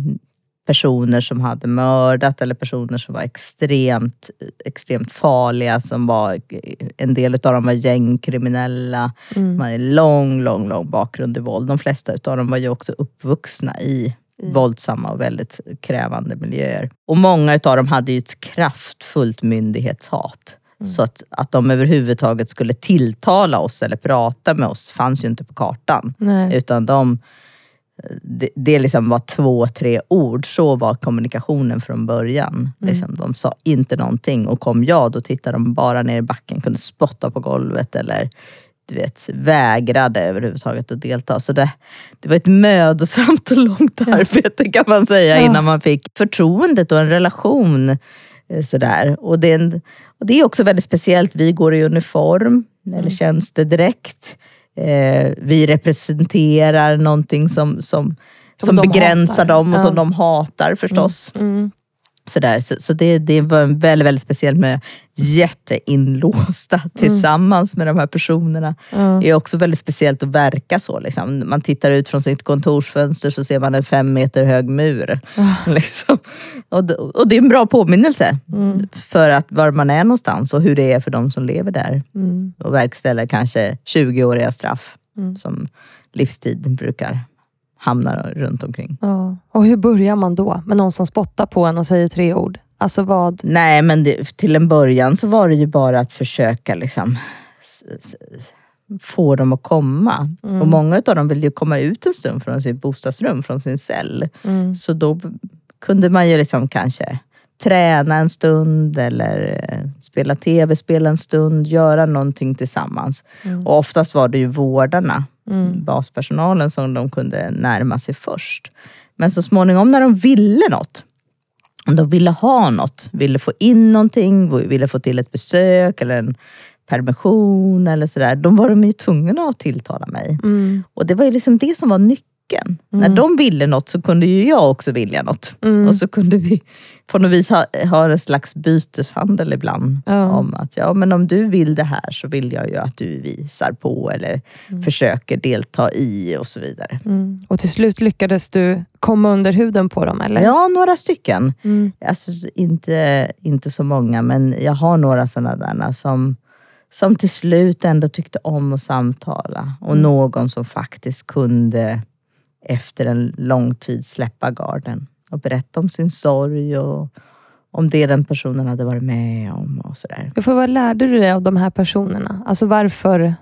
personer som hade mördat eller personer som var extremt, extremt farliga. Som var, en del av dem var gängkriminella. De hade lång, lång, lång bakgrund i våld. De flesta av dem var ju också uppvuxna i våldsamma och väldigt krävande miljöer. Och många av dem hade ju ett kraftfullt myndighetshat. Så att, att de överhuvudtaget skulle tilltala oss eller prata med oss fanns ju inte på kartan. Nej. Utan de, det, det liksom var två, tre ord. Så var kommunikationen från början. Liksom, de sa inte någonting och kom jag, då tittade de bara ner i backen, kunde spotta på golvet eller du vet, vägrade överhuvudtaget att delta. Så det, det var ett mödosamt och långt arbete kan man säga Ja. innan man fick förtroendet och en relation. eh, Sådär. Och, det är en, och det är också väldigt speciellt. Vi går i uniform eller tjänstedräkt. Eh, vi representerar någonting som, som, som de begränsar hatar. dem och som Ja. de hatar förstås. Mm. Sådär. Så, så det, det var väldigt, väldigt speciellt med jätteinlåsta tillsammans med de här personerna. Ja. Det är också väldigt speciellt att verka så. Liksom. Man tittar ut från sitt kontorsfönster så ser man en fem meter hög mur. Liksom. Och, och det är en bra påminnelse för att var man är någonstans och hur det är för de som lever där Mm. och verkställer kanske 20-åriga straff som livstid brukar hamna runt omkring. Ja. Och hur börjar man då? Med någon som spottar på en och säger tre ord? Alltså vad? Nej, men det, till en början så var det ju bara att försöka liksom, få dem att komma. Och många av dem vill ju komma ut en stund från sitt bostadsrum, från sin cell. Mm. Så då kunde man ju liksom kanske träna en stund eller eh, spela tv-spel en stund, göra någonting tillsammans. Och oftast var det ju vårdarna, baspersonalen, som de kunde närma sig först. Men så småningom när de ville något, om de ville ha något, ville få in någonting, ville få till ett besök eller en permission eller sådär. Då var de ju tvungna att tilltala mig. Mm. Och det var ju liksom det som var nyckeln. När de ville något så kunde ju jag också vilja något. Mm. Och så kunde vi på något vis ha, ha en slags byteshandel ibland. Ja. Om att ja, men om du vill det här så vill jag ju att du visar på eller försöker delta i och så vidare. Mm. Och till slut lyckades du komma under huden på dem, eller? Ja, några stycken. Mm. Alltså, inte, inte så många, men jag har några sådana där som, som till slut ändå tyckte om att samtala och Mm. någon som faktiskt kunde efter en lång tid släppa garden och berätta om sin sorg och om det den personen hade varit med om och sådär. Får, vad lärde du dig av de här personerna? Alltså varför?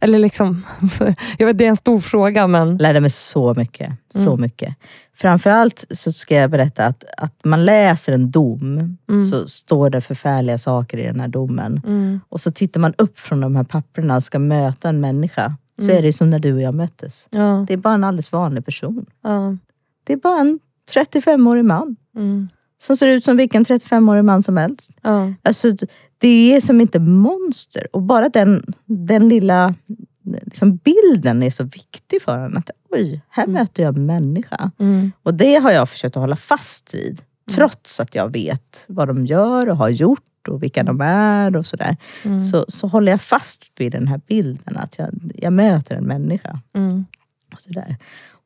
Eller liksom, jag vet det är en stor fråga men... lärde mig så mycket. Så Mm. mycket. Framförallt så ska jag berätta att, att man läser en dom Mm. så står det förfärliga saker i den här domen. Mm, Och så tittar man upp från de här papperna och ska möta en människa. Så Mm. är det som när du och jag möttes. ja, Det är bara en alldeles vanlig person. ja, Det är bara en 35-årig man. mm, Som ser ut som vilken 35-årig man som helst. ja, Alltså, det är som inte monster. Och bara den, den lilla liksom bilden är så viktig för en. Att oj, här Mm. möter jag en människa. mm, Och det har jag försökt att hålla fast vid. Trots att jag vet vad de gör och har gjort och vilka de är och sådär. mm, Så, så håller jag fast vid den här bilden. Att jag, jag möter en människa. mm, Och, sådär.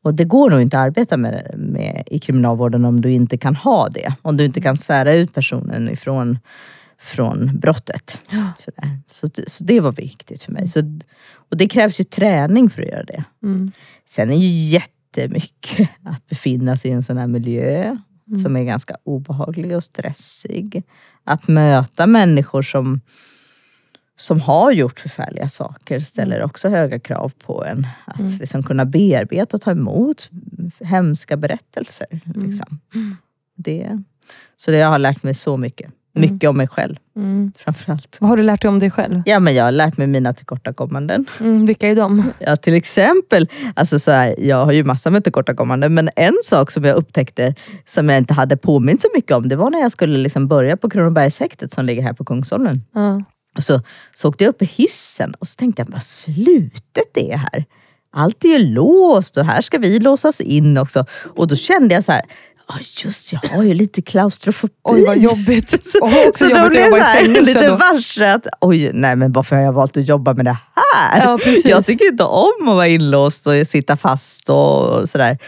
och det går nog inte att arbeta med, med i kriminalvården om du inte kan ha det. Om du inte kan sära ut personen ifrån från brottet. Sådär. Så, det- så det var viktigt för mig. Så, och det krävs ju träning för att göra det. mm, Sen är ju jättemycket att befinna sig i en sån här miljö som är ganska obehaglig och stressig. Att möta människor som, som har gjort förfärliga saker ställer också höga krav på en. Att liksom kunna bearbeta och ta emot hemska berättelser. Liksom. Det, så det jag har lärt mig så mycket. Mycket om mig själv mm. framförallt. Vad har du lärt dig om dig själv? Ja, men jag har lärt mig mina tillkortakommanden. Mm, vilka är de? Ja, till exempel, alltså så här, jag har ju massa med tillkortakommanden, men en sak som jag upptäckte som jag inte hade påmint så mycket om, det var när jag skulle liksom börja på Kronobergshäktet som ligger här på Kungsholmen. Ja. Och så, så åkte jag upp i hissen och så tänkte jag, vad slutet det är här. Allt är ju låst och här ska vi låsas in också. Och då kände jag så här, ja just jag har ju lite klaustrofobi. Oj vad jobbigt. Och också så jobbigt att jag jobba i fängelse lite då. varse att, oj, nej men varför har jag valt att jobba med det här? Ja, precis. Jag tycker inte om att vara inlåst och sitta fast och sådär.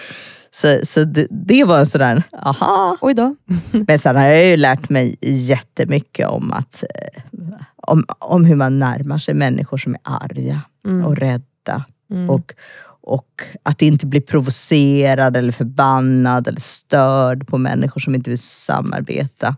Så, så det, det var en sådär, aha. Oj då. Men sen har jag ju lärt mig jättemycket om, att, eh, om, om hur man närmar sig människor som är arga och rädda. Och, och att inte bli provocerad eller förbannad eller störd på människor som inte vill samarbeta.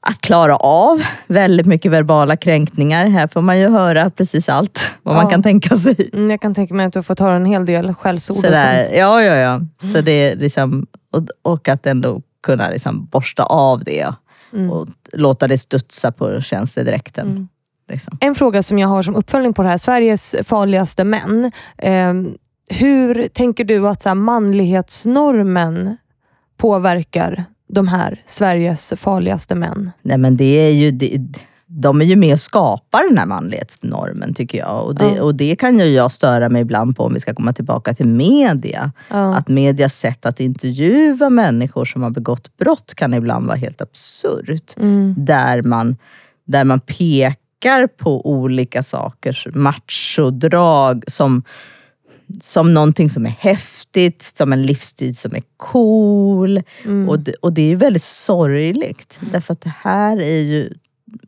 Att klara av väldigt mycket verbala kränkningar. Här får man ju höra precis allt vad man Ja. kan tänka sig. Mm, jag kan tänka mig att du har fått höra en hel del skällsord och sånt. ja, ja, ja. Så det liksom, och, och att ändå kunna liksom borsta av det Mm. och låta det studsa på känslodräkten. Liksom. En fråga som jag har som uppföljning på det här, Sveriges farligaste män. Eh, hur tänker du att så här, manlighetsnormen påverkar de här Sveriges farligaste män? Nej men det är ju, det, de är ju med och skapar den här manlighetsnormen tycker jag. Och det, Ja. och det kan ju jag störa mig ibland på om vi ska komma tillbaka till media. Ja. Att medias sätt att intervjua människor som har begått brott kan ibland vara helt absurt. Mm. Där, man, där man pekar på olika sakers machodrag som, som någonting som är häftigt, som en livsstil som är cool. Mm. Och, det, och det är väldigt sorgligt. Därför att det här är ju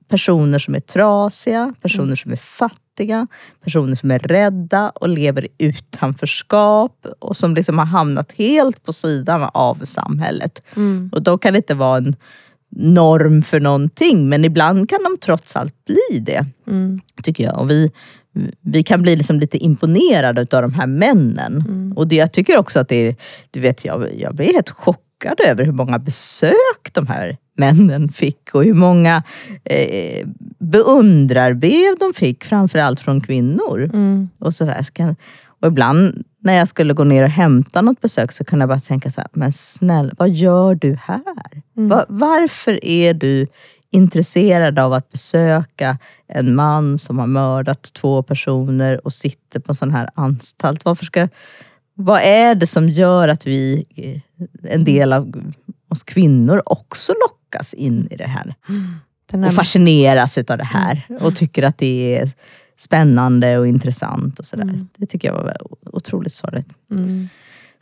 personer som är trasiga, personer som är fattiga, personer som är rädda och lever i utanförskap och som liksom har hamnat helt på sidan av samhället. Mm. Och då kan det inte vara en norm för någonting, men ibland kan de trots allt bli det. Mm. Tycker jag. Och vi, vi kan bli liksom lite imponerade av de här männen. Och det, jag tycker också att det är, du vet jag, jag blir helt chockad över hur många besök de här männen fick och hur många eh, beundrarbrev de fick, framförallt från kvinnor. Mm. Och, sådär. Och ibland när jag skulle gå ner och hämta något besök så kunde jag bara tänka så här, men snälla, vad gör du här? Va, varför är du intresserad av att besöka en man som har mördat två personer och sitter på en sån här anstalt? Varför ska, vad är det som gör att vi, eh, en del av oss kvinnor, också lockas in i det här? Och här, fascineras utav det här och tycker att det är spännande och intressant och sådär. Det tycker jag var otroligt sorgligt. mm.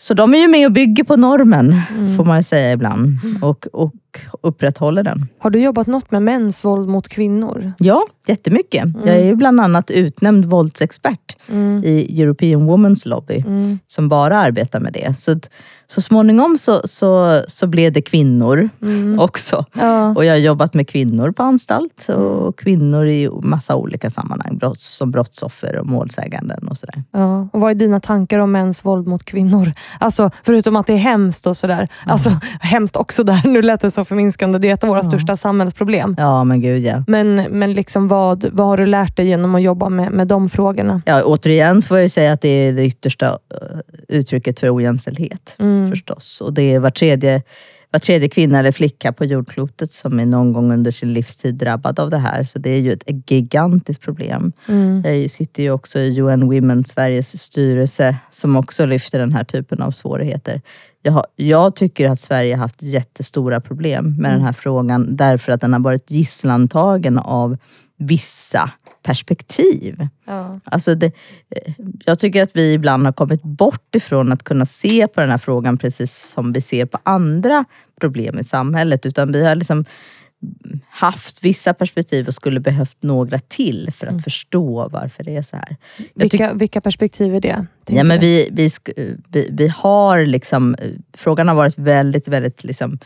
Så de är ju med och bygger på normen, får man säga ibland. Och, och och upprätthåller den. Har du jobbat något med mäns våld mot kvinnor? Ja, jättemycket. Mm. Jag är ju bland annat utnämnd våldsexpert i European Women's Lobby Mm. som bara arbetar med det. Så, så småningom så, så, så blev det kvinnor Mm. också. Ja. Och jag har jobbat med kvinnor på anstalt och kvinnor i massa olika sammanhang. Brott, som brottsoffer och målsäganden och sådär. Ja. Och vad är dina tankar om mäns våld mot kvinnor? Alltså, förutom att det är hemskt och sådär. Alltså, hemskt också där, nu lät det så förminskande. Det är ett av våra största samhällsproblem. Ja men gud ja. Men, men liksom vad, vad har du lärt dig genom att jobba med, med de frågorna? ja. Återigen så får jag ju säga att det är det yttersta eh, uttrycket för ojämställdhet. Mm. förstås. Och det är var tredje, var tredje kvinna eller flicka på jordklotet som är någon gång under sin livstid drabbad av det här. Så det är ju ett gigantiskt problem. Mm. Jag sitter ju också i UN Women, Sveriges styrelse, som också lyfter den här typen av svårigheter. Jag, har, jag tycker att Sverige har haft jättestora problem med den här frågan därför att den har varit gisslantagen av vissa perspektiv. Ja. Alltså det, eh, jag tycker att vi ibland har kommit bort ifrån att kunna se på den här frågan precis som vi ser på andra problem i samhället. Utan vi har liksom haft vissa perspektiv och skulle behövt några till för att förstå varför det är så här. Vilka, vilka perspektiv är det? Ja, men vi, vi, vi, vi har liksom, frågan har varit väldigt, väldigt liksom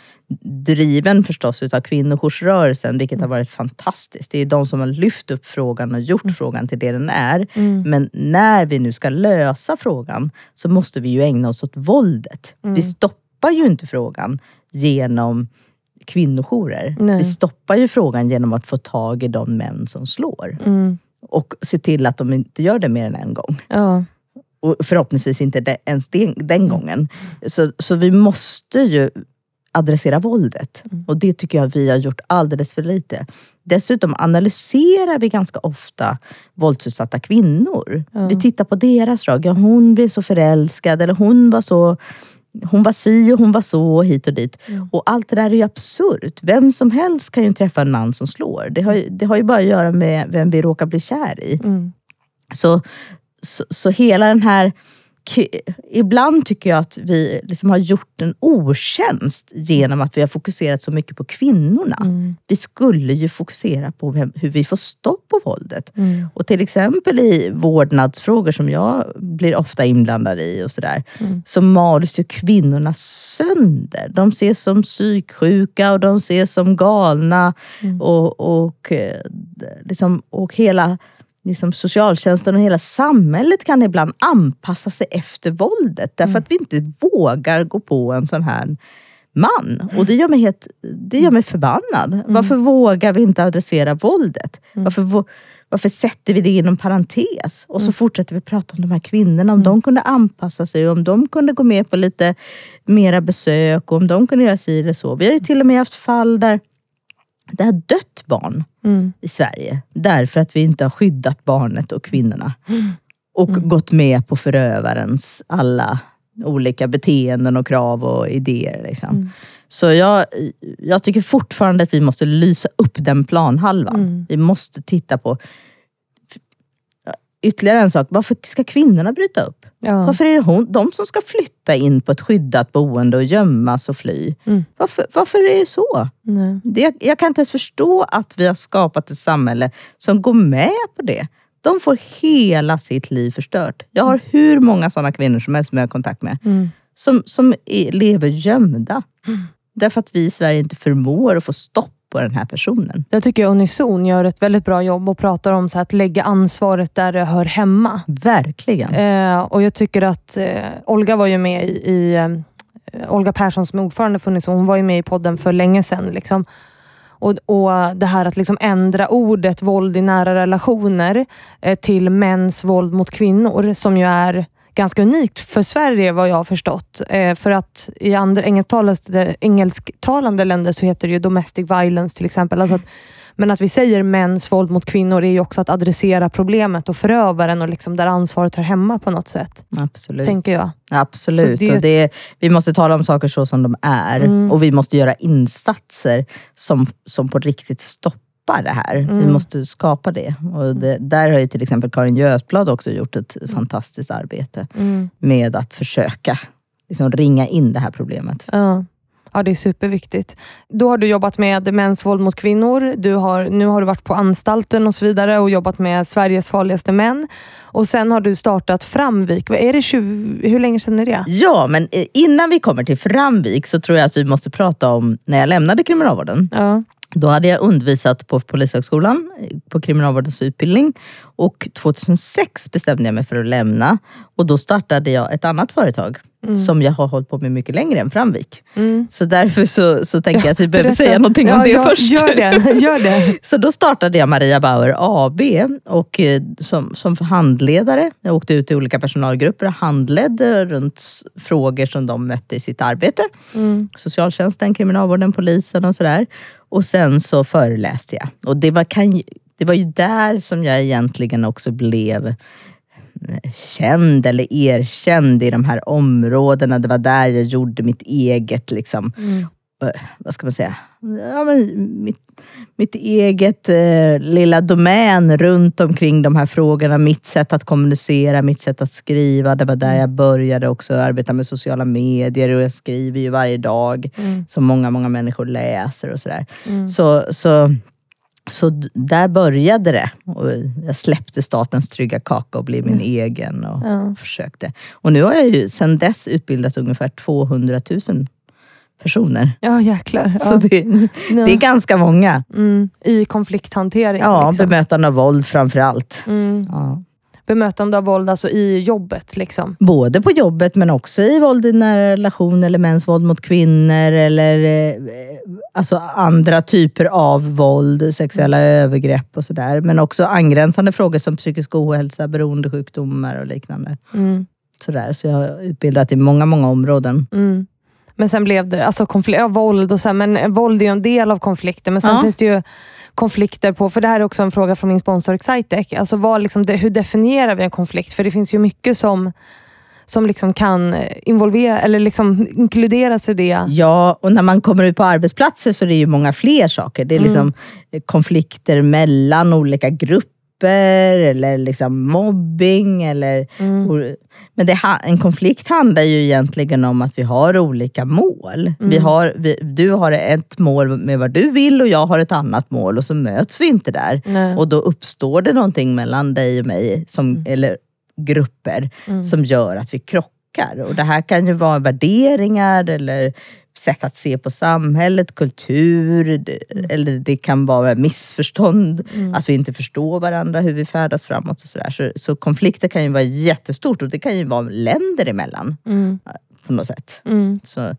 driven förstås utav kvinnojoursrörelsen, vilket har varit fantastiskt. Det är de som har lyft upp frågan och gjort frågan till det den är. Mm. Men när vi nu ska lösa frågan så måste vi ju ägna oss åt våldet. Mm. Vi stoppar ju inte frågan genom kvinnojourer. Nej. Vi stoppar ju frågan genom att få tag i de män som slår. Mm. Och se till att de inte gör det mer än en gång. Ja. Och förhoppningsvis inte ens den, den gången. Så, så vi måste ju adressera våldet. Och det tycker jag vi har gjort alldeles för lite. Dessutom analyserar vi ganska ofta våldsutsatta kvinnor. Vi tittar på deras drag. Ja, hon blev så förälskad eller hon var så hon var si och hon var så och hit och dit. Och allt det där är ju absurt. Vem som helst kan ju träffa en man som slår. Det har, ju- det har ju bara att göra med vem vi råkar bli kär i. Mm. Så, så, så hela den här... k- Ibland tycker jag att vi liksom har gjort en otjänst genom att vi har fokuserat så mycket på kvinnorna. Mm. Vi skulle ju fokusera på vem, hur vi får stopp på våldet. Mm. Och till exempel i vårdnadsfrågor som jag blir ofta inblandad i och sådär. Mm. Så mals ju kvinnorna sönder. De ses som psyksjuka och de ses som galna. Mm. Och, och, eh, liksom, och hela liksom socialtjänsten och hela samhället kan ibland anpassa sig efter våldet. Därför att vi inte vågar gå på en sån här man. Och det gör mig, helt, det gör mig förbannad. Varför vågar vi inte adressera våldet? Varför, vå- varför sätter vi det inom parentes? Och så fortsätter vi prata om de här kvinnorna. Om de kunde anpassa sig, om de kunde gå med på lite mera besök, och om de kunde göra si eller så. Vi har ju till och med haft fall där det har dött barn Mm. i Sverige. Därför att vi inte har skyddat barnet och kvinnorna. Och gått med på förövarens alla olika beteenden och krav och idéer. Liksom. Så jag, jag tycker fortfarande att vi måste lysa upp den planhalvan. Vi måste titta på ytterligare en sak. Varför ska kvinnorna bryta upp? Ja. Varför är det hon, de som ska flytta in på ett skyddat boende och gömmas och fly? Mm. Varför, varför är det så? Nej. Det, jag kan inte ens förstå att vi har skapat ett samhälle som går med på det. De får hela sitt liv förstört. Jag har hur många sådana kvinnor som helst som jag har kontakt med. Mm. Som, som är, lever gömda. Därför att vi i Sverige inte förmår att få stopp på den här personen. Jag tycker Unison gör ett väldigt bra jobb och pratar om så att lägga ansvaret där det hör hemma. Verkligen. Eh, och Jag tycker att eh, Olga var ju med i, i eh, Olga Persson som är ordförande för Unison, hon var ju med i podden för länge sedan. Liksom. Och, och Det här att liksom ändra ordet våld i nära relationer eh, till mäns våld mot kvinnor, som ju är ganska unikt för Sverige vad jag har förstått. Eh, för att i andra engelsktalande, engelsktalande länder så heter det ju domestic violence till exempel. Alltså att, men att vi säger mäns våld mot kvinnor är ju också att adressera problemet och förövaren och liksom där ansvaret hör hemma på något sätt. Absolut. Tänker jag. Absolut. Det är och det, vi måste tala om saker så som de är. Mm. Och vi måste göra insatser som, som på riktigt stoppar det här. Vi Mm. måste skapa det. Och det, där har ju till exempel Karin Götblad också gjort ett fantastiskt arbete Mm. med att försöka liksom, ringa in det här problemet. Ja. Ja, det är superviktigt. Då har du jobbat med mäns våld mot kvinnor. Du har, nu har du varit på anstalten och så vidare och jobbat med Sveriges farligaste män. Och Sen har du startat Framvik. Är det 20, hur länge sedan är det? Ja, men eh, innan vi kommer till Framvik så tror jag att vi måste prata om när jag lämnade kriminalvården. Ja. Då hade jag undervisat på Polishögskolan på kriminalvårdens utbildning och 2006 bestämde jag mig för att lämna och då startade jag ett annat företag mm. som jag har hållit på med mycket längre än Framvik. Mm. Så därför så, så tänker jag att vi behöver Berätta. säga någonting ja, om det ja, först. Gör det, gör det. så då startade jag Maria Bauer AB och eh, som, som handledare. Jag åkte ut i olika personalgrupper och handledde runt frågor som de mötte i sitt arbete. Mm. Socialtjänsten, kriminalvården, polisen och sådär. Och sen så föreläste jag. Och det var, kan, det var ju där som jag egentligen också blev eh, känd eller erkänd i de här områdena. Det var där jag gjorde mitt eget, liksom, mm. Eh, vad ska man säga, ja, men mitt, mitt eget eh, lilla domän runt omkring de här frågorna. Mitt sätt att kommunicera, mitt sätt att skriva. Det var där jag började också arbeta med sociala medier och jag skriver ju varje dag mm. som många, många människor läser och sådär. Mm. Så, så så där började det. Och jag släppte statens trygga kaka och blev min mm. egen och ja. försökte. Och nu har jag ju sedan dess utbildat ungefär 200 000 personer. Ja jäklar. Så det, det, är ganska många. Mm. I konflikthantering? Ja, liksom. bemötande av våld framför allt. Mm. Ja bemötande av våld alltså i jobbet? Liksom. Både på jobbet men också i våld i nära relation eller mäns våld mot kvinnor eller eh, alltså andra typer av våld, sexuella mm. övergrepp och sådär. Men också angränsande frågor som psykisk ohälsa, beroendesjukdomar och liknande. Mm. Sådär, så jag har utbildat i många, många områden. Mm. Men sen blev det alltså konflikt, ja, våld och så, men våld är ju en del av konflikten. Men sen ja. finns det ju konflikter på, för det här är också en fråga från min sponsor Excitec. Alltså vad, liksom, hur definierar vi en konflikt? För det finns ju mycket som som liksom kan involvera eller liksom inkluderas i det. Ja, och när man kommer ut på arbetsplatser så är det ju många fler saker. Det är mm. liksom konflikter mellan olika grupper grupper eller liksom mobbing. Eller, mm. Men det, en konflikt handlar ju egentligen om att vi har olika mål. Mm. Vi har, vi, du har ett mål med vad du vill och jag har ett annat mål och så möts vi inte där. Nej. Och då uppstår det någonting mellan dig och mig, som, mm. eller grupper, mm. som gör att vi krockar. Och det här kan ju vara värderingar eller sätt att se på samhället, kultur, mm. eller det kan vara missförstånd, mm. att vi inte förstår varandra, hur vi färdas framåt och sådär. Så, så konflikter kan ju vara jättestort och det kan ju vara länder emellan mm. på något sätt. Mm. Så,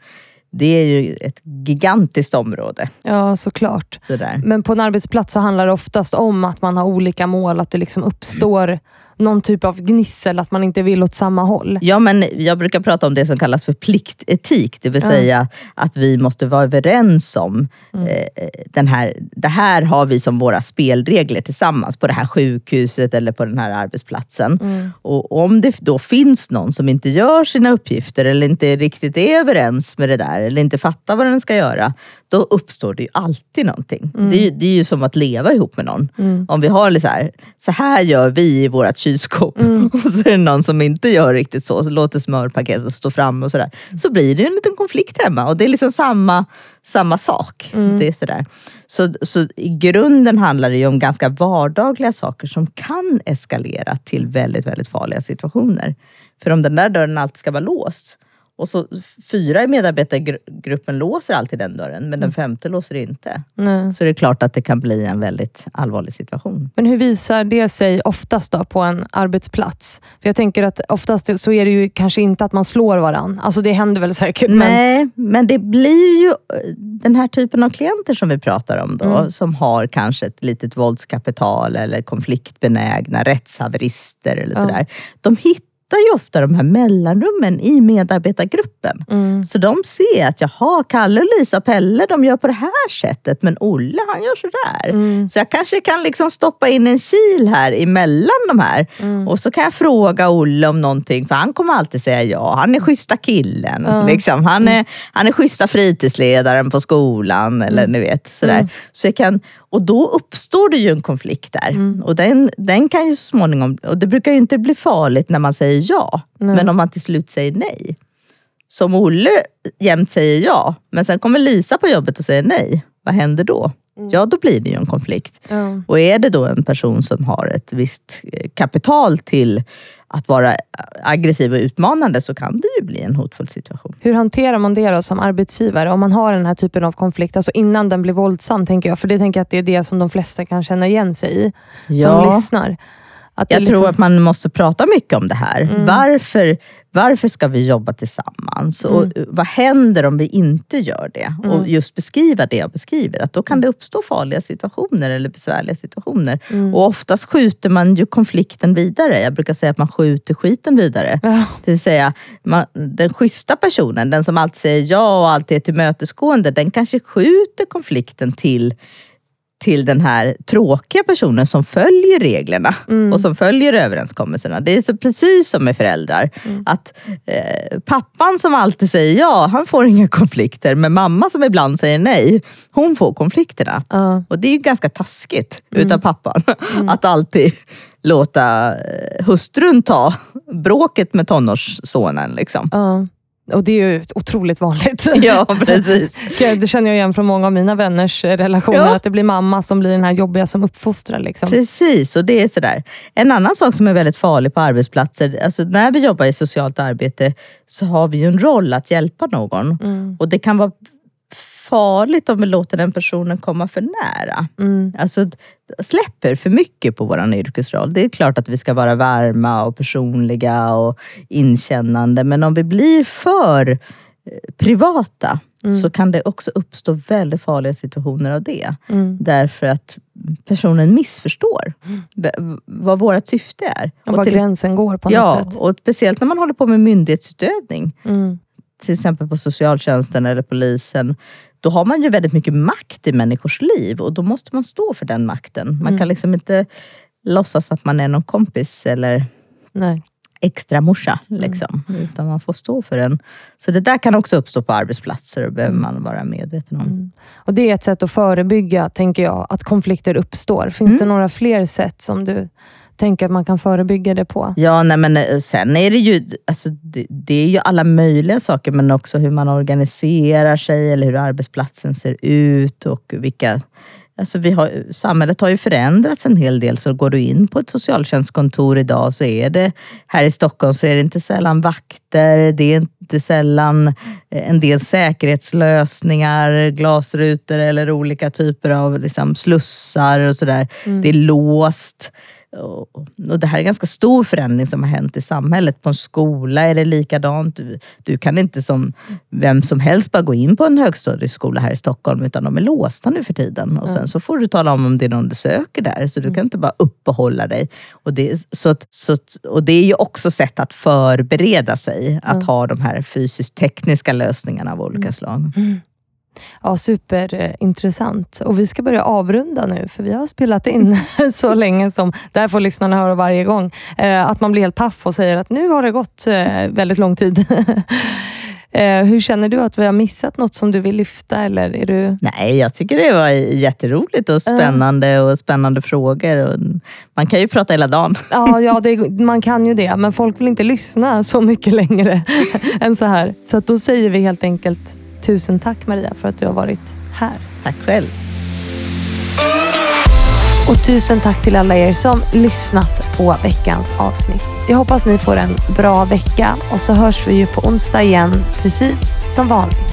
det är ju ett gigantiskt område. Ja, såklart. Men på en arbetsplats så handlar det oftast om att man har olika mål, att det liksom uppstår någon typ av gnissel, att man inte vill åt samma håll. Ja, men jag brukar prata om det som kallas för pliktetik, det vill säga att vi måste vara överens om mm. eh, den här, det här har vi som våra spelregler tillsammans på det här sjukhuset eller på den här arbetsplatsen. Mm. Och Om det då finns någon som inte gör sina uppgifter eller inte riktigt är överens med det där eller inte fattar vad den ska göra, då uppstår det ju alltid någonting. Mm. Det, är, det, är ju som att leva ihop med någon. Mm. Om vi har så här, så här gör vi i vårt kylskåp mm. och så är det någon som inte gör riktigt så, så låter smörpaketet stå framme och sådär. Så blir det en liten konflikt hemma och det är liksom samma, samma sak. Mm. Det är sådär. Så, så i grunden handlar det ju om ganska vardagliga saker som kan eskalera till väldigt, väldigt farliga situationer. För om den där dörren alltid ska vara låst, och så fyra i medarbetargruppen låser alltid den dörren, men den mm. femte låser inte. Nej. Så det är klart att det kan bli en väldigt allvarlig situation. Men hur visar det sig oftast då på en arbetsplats? För Jag tänker att oftast så är det ju kanske inte att man slår varandra. Alltså det händer väl säkert. Nej, men, men det blir ju den här typen av klienter som vi pratar om då, mm. som har kanske ett litet våldskapital eller konfliktbenägna rättshaverister eller sådär. De hittar hittar ju ofta de här mellanrummen i medarbetargruppen. Mm. Så de ser att jaha, Kalle, Lisa och Pelle de gör på det här sättet men Olle han gör sådär. Mm. Så jag kanske kan liksom stoppa in en kil här emellan de här. Mm. Och så kan jag fråga Olle om någonting för han kommer alltid säga ja. Han är schyssta killen. Liksom. Han, är, han är schyssta fritidsledaren på skolan. Eller ni vet, sådär. Mm. Så jag kan, och då uppstår det ju en konflikt där. Mm. Och den, den kan ju så småningom, och det brukar ju inte bli farligt när man säger ja, nej. men om man till slut säger nej. som Olle jämt säger ja, men sen kommer Lisa på jobbet och säger nej. Vad händer då? Ja, då blir det ju en konflikt. Ja. Och är det då en person som har ett visst eh, kapital till att vara aggressiv och utmanande så kan det ju bli en hotfull situation. Hur hanterar man det då som arbetsgivare? Om man har den här typen av konflikt, alltså innan den blir våldsam, tänker jag. För det tänker jag att det är det som de flesta kan känna igen sig i, som lyssnar. Jag är tror liksom- att man måste prata mycket om det här. Varför, varför ska vi jobba tillsammans? Och vad händer om vi inte gör det? Och just beskriva det jag beskriver. Att då kan det uppstå farliga situationer eller besvärliga situationer. Och oftast skjuter man ju konflikten vidare. Jag brukar säga att man skjuter skiten vidare. Ja. Det vill säga, man, den schyssta personen, den som alltid säger ja och alltid är tillmötesgående, den kanske skjuter konflikten till till den här tråkiga personen som följer reglerna och som följer överenskommelserna. Det är så precis som med föräldrar. Att eh, Pappan som alltid säger ja, han får inga konflikter. Men mamma som ibland säger nej, hon får konflikterna. Ja. Och det är ju ganska taskigt utav pappan. Att alltid låta eh, hustrun ta bråket med tonårssonen. Liksom. Ja. Och det är ju otroligt vanligt. Ja, precis. Det känner jag igen från många av mina vänners eh, relationer. Ja. Att det blir mamma som blir den här jobbiga som uppfostrar. Liksom. Precis, och det är sådär. En annan sak som är väldigt farlig på arbetsplatser, alltså när vi jobbar i socialt arbete så har vi ju en roll att hjälpa någon. Mm. Och det kan vara farligt om vi låter den personen komma för nära. Mm. Alltså släpper för mycket på våran yrkesroll. Det är klart att vi ska vara varma och personliga och inkännande, men om vi blir för eh, privata så kan det också uppstå väldigt farliga situationer av det. Mm. Därför att personen missförstår vad vårt syfte är. Och var till- gränsen går på något ja, sätt. och speciellt när man håller på med myndighetsutövning, Mm. till exempel på socialtjänsten eller polisen. Då har man ju väldigt mycket makt i människors liv och då måste man stå för den makten. Man kan liksom inte låtsas att man är någon kompis eller Nej. extra morsa. Liksom, utan man får stå för den. Så det där kan också uppstå på arbetsplatser och behöver man vara medveten om. Och Det är ett sätt att förebygga, tänker jag, att konflikter uppstår. Finns Mm. det några fler sätt som du tänker att man kan förebygga det på? Ja, nej, men eh, sen är det ju alltså, det, det är ju alla möjliga saker, men också hur man organiserar sig eller hur arbetsplatsen ser ut och vilka Alltså vi har, samhället har ju förändrats en hel del, så går du in på ett socialtjänstkontor idag så är det, här i Stockholm så är det inte sällan vakter, det är inte sällan eh, en del säkerhetslösningar, glasrutor eller olika typer av liksom, slussar och sådär. Det är låst. Och, det här är en ganska stor förändring som har hänt i samhället. På en skola är det likadant. Du, du kan inte som vem som helst bara gå in på en högstadieskola här i Stockholm, utan de är låsta nu för tiden. Och sen så får du tala om om det är någon du söker där, så du kan inte bara uppehålla dig. Och det, så, så, och det är ju också sätt att förbereda sig, att ha de här fysiskt tekniska lösningarna av olika slag. Ja, superintressant. Och vi ska börja avrunda nu, för vi har spelat in så länge som, det här får lyssnarna höra varje gång, eh, att man blir helt paff och säger att nu har det gått eh, väldigt lång tid. eh, hur känner du att vi har missat något som du vill lyfta? Eller är du... Nej, jag tycker det var jätteroligt och spännande och spännande frågor. Man kan ju prata hela dagen. Ja, ja det, man kan ju det, men folk vill inte lyssna så mycket längre än så här. Så då säger vi helt enkelt tusen tack Maria för att du har varit här. Tack själv. Och tusen tack till alla er som lyssnat på veckans avsnitt. Jag hoppas ni får en bra vecka och så hörs vi ju på onsdag igen, precis som vanligt.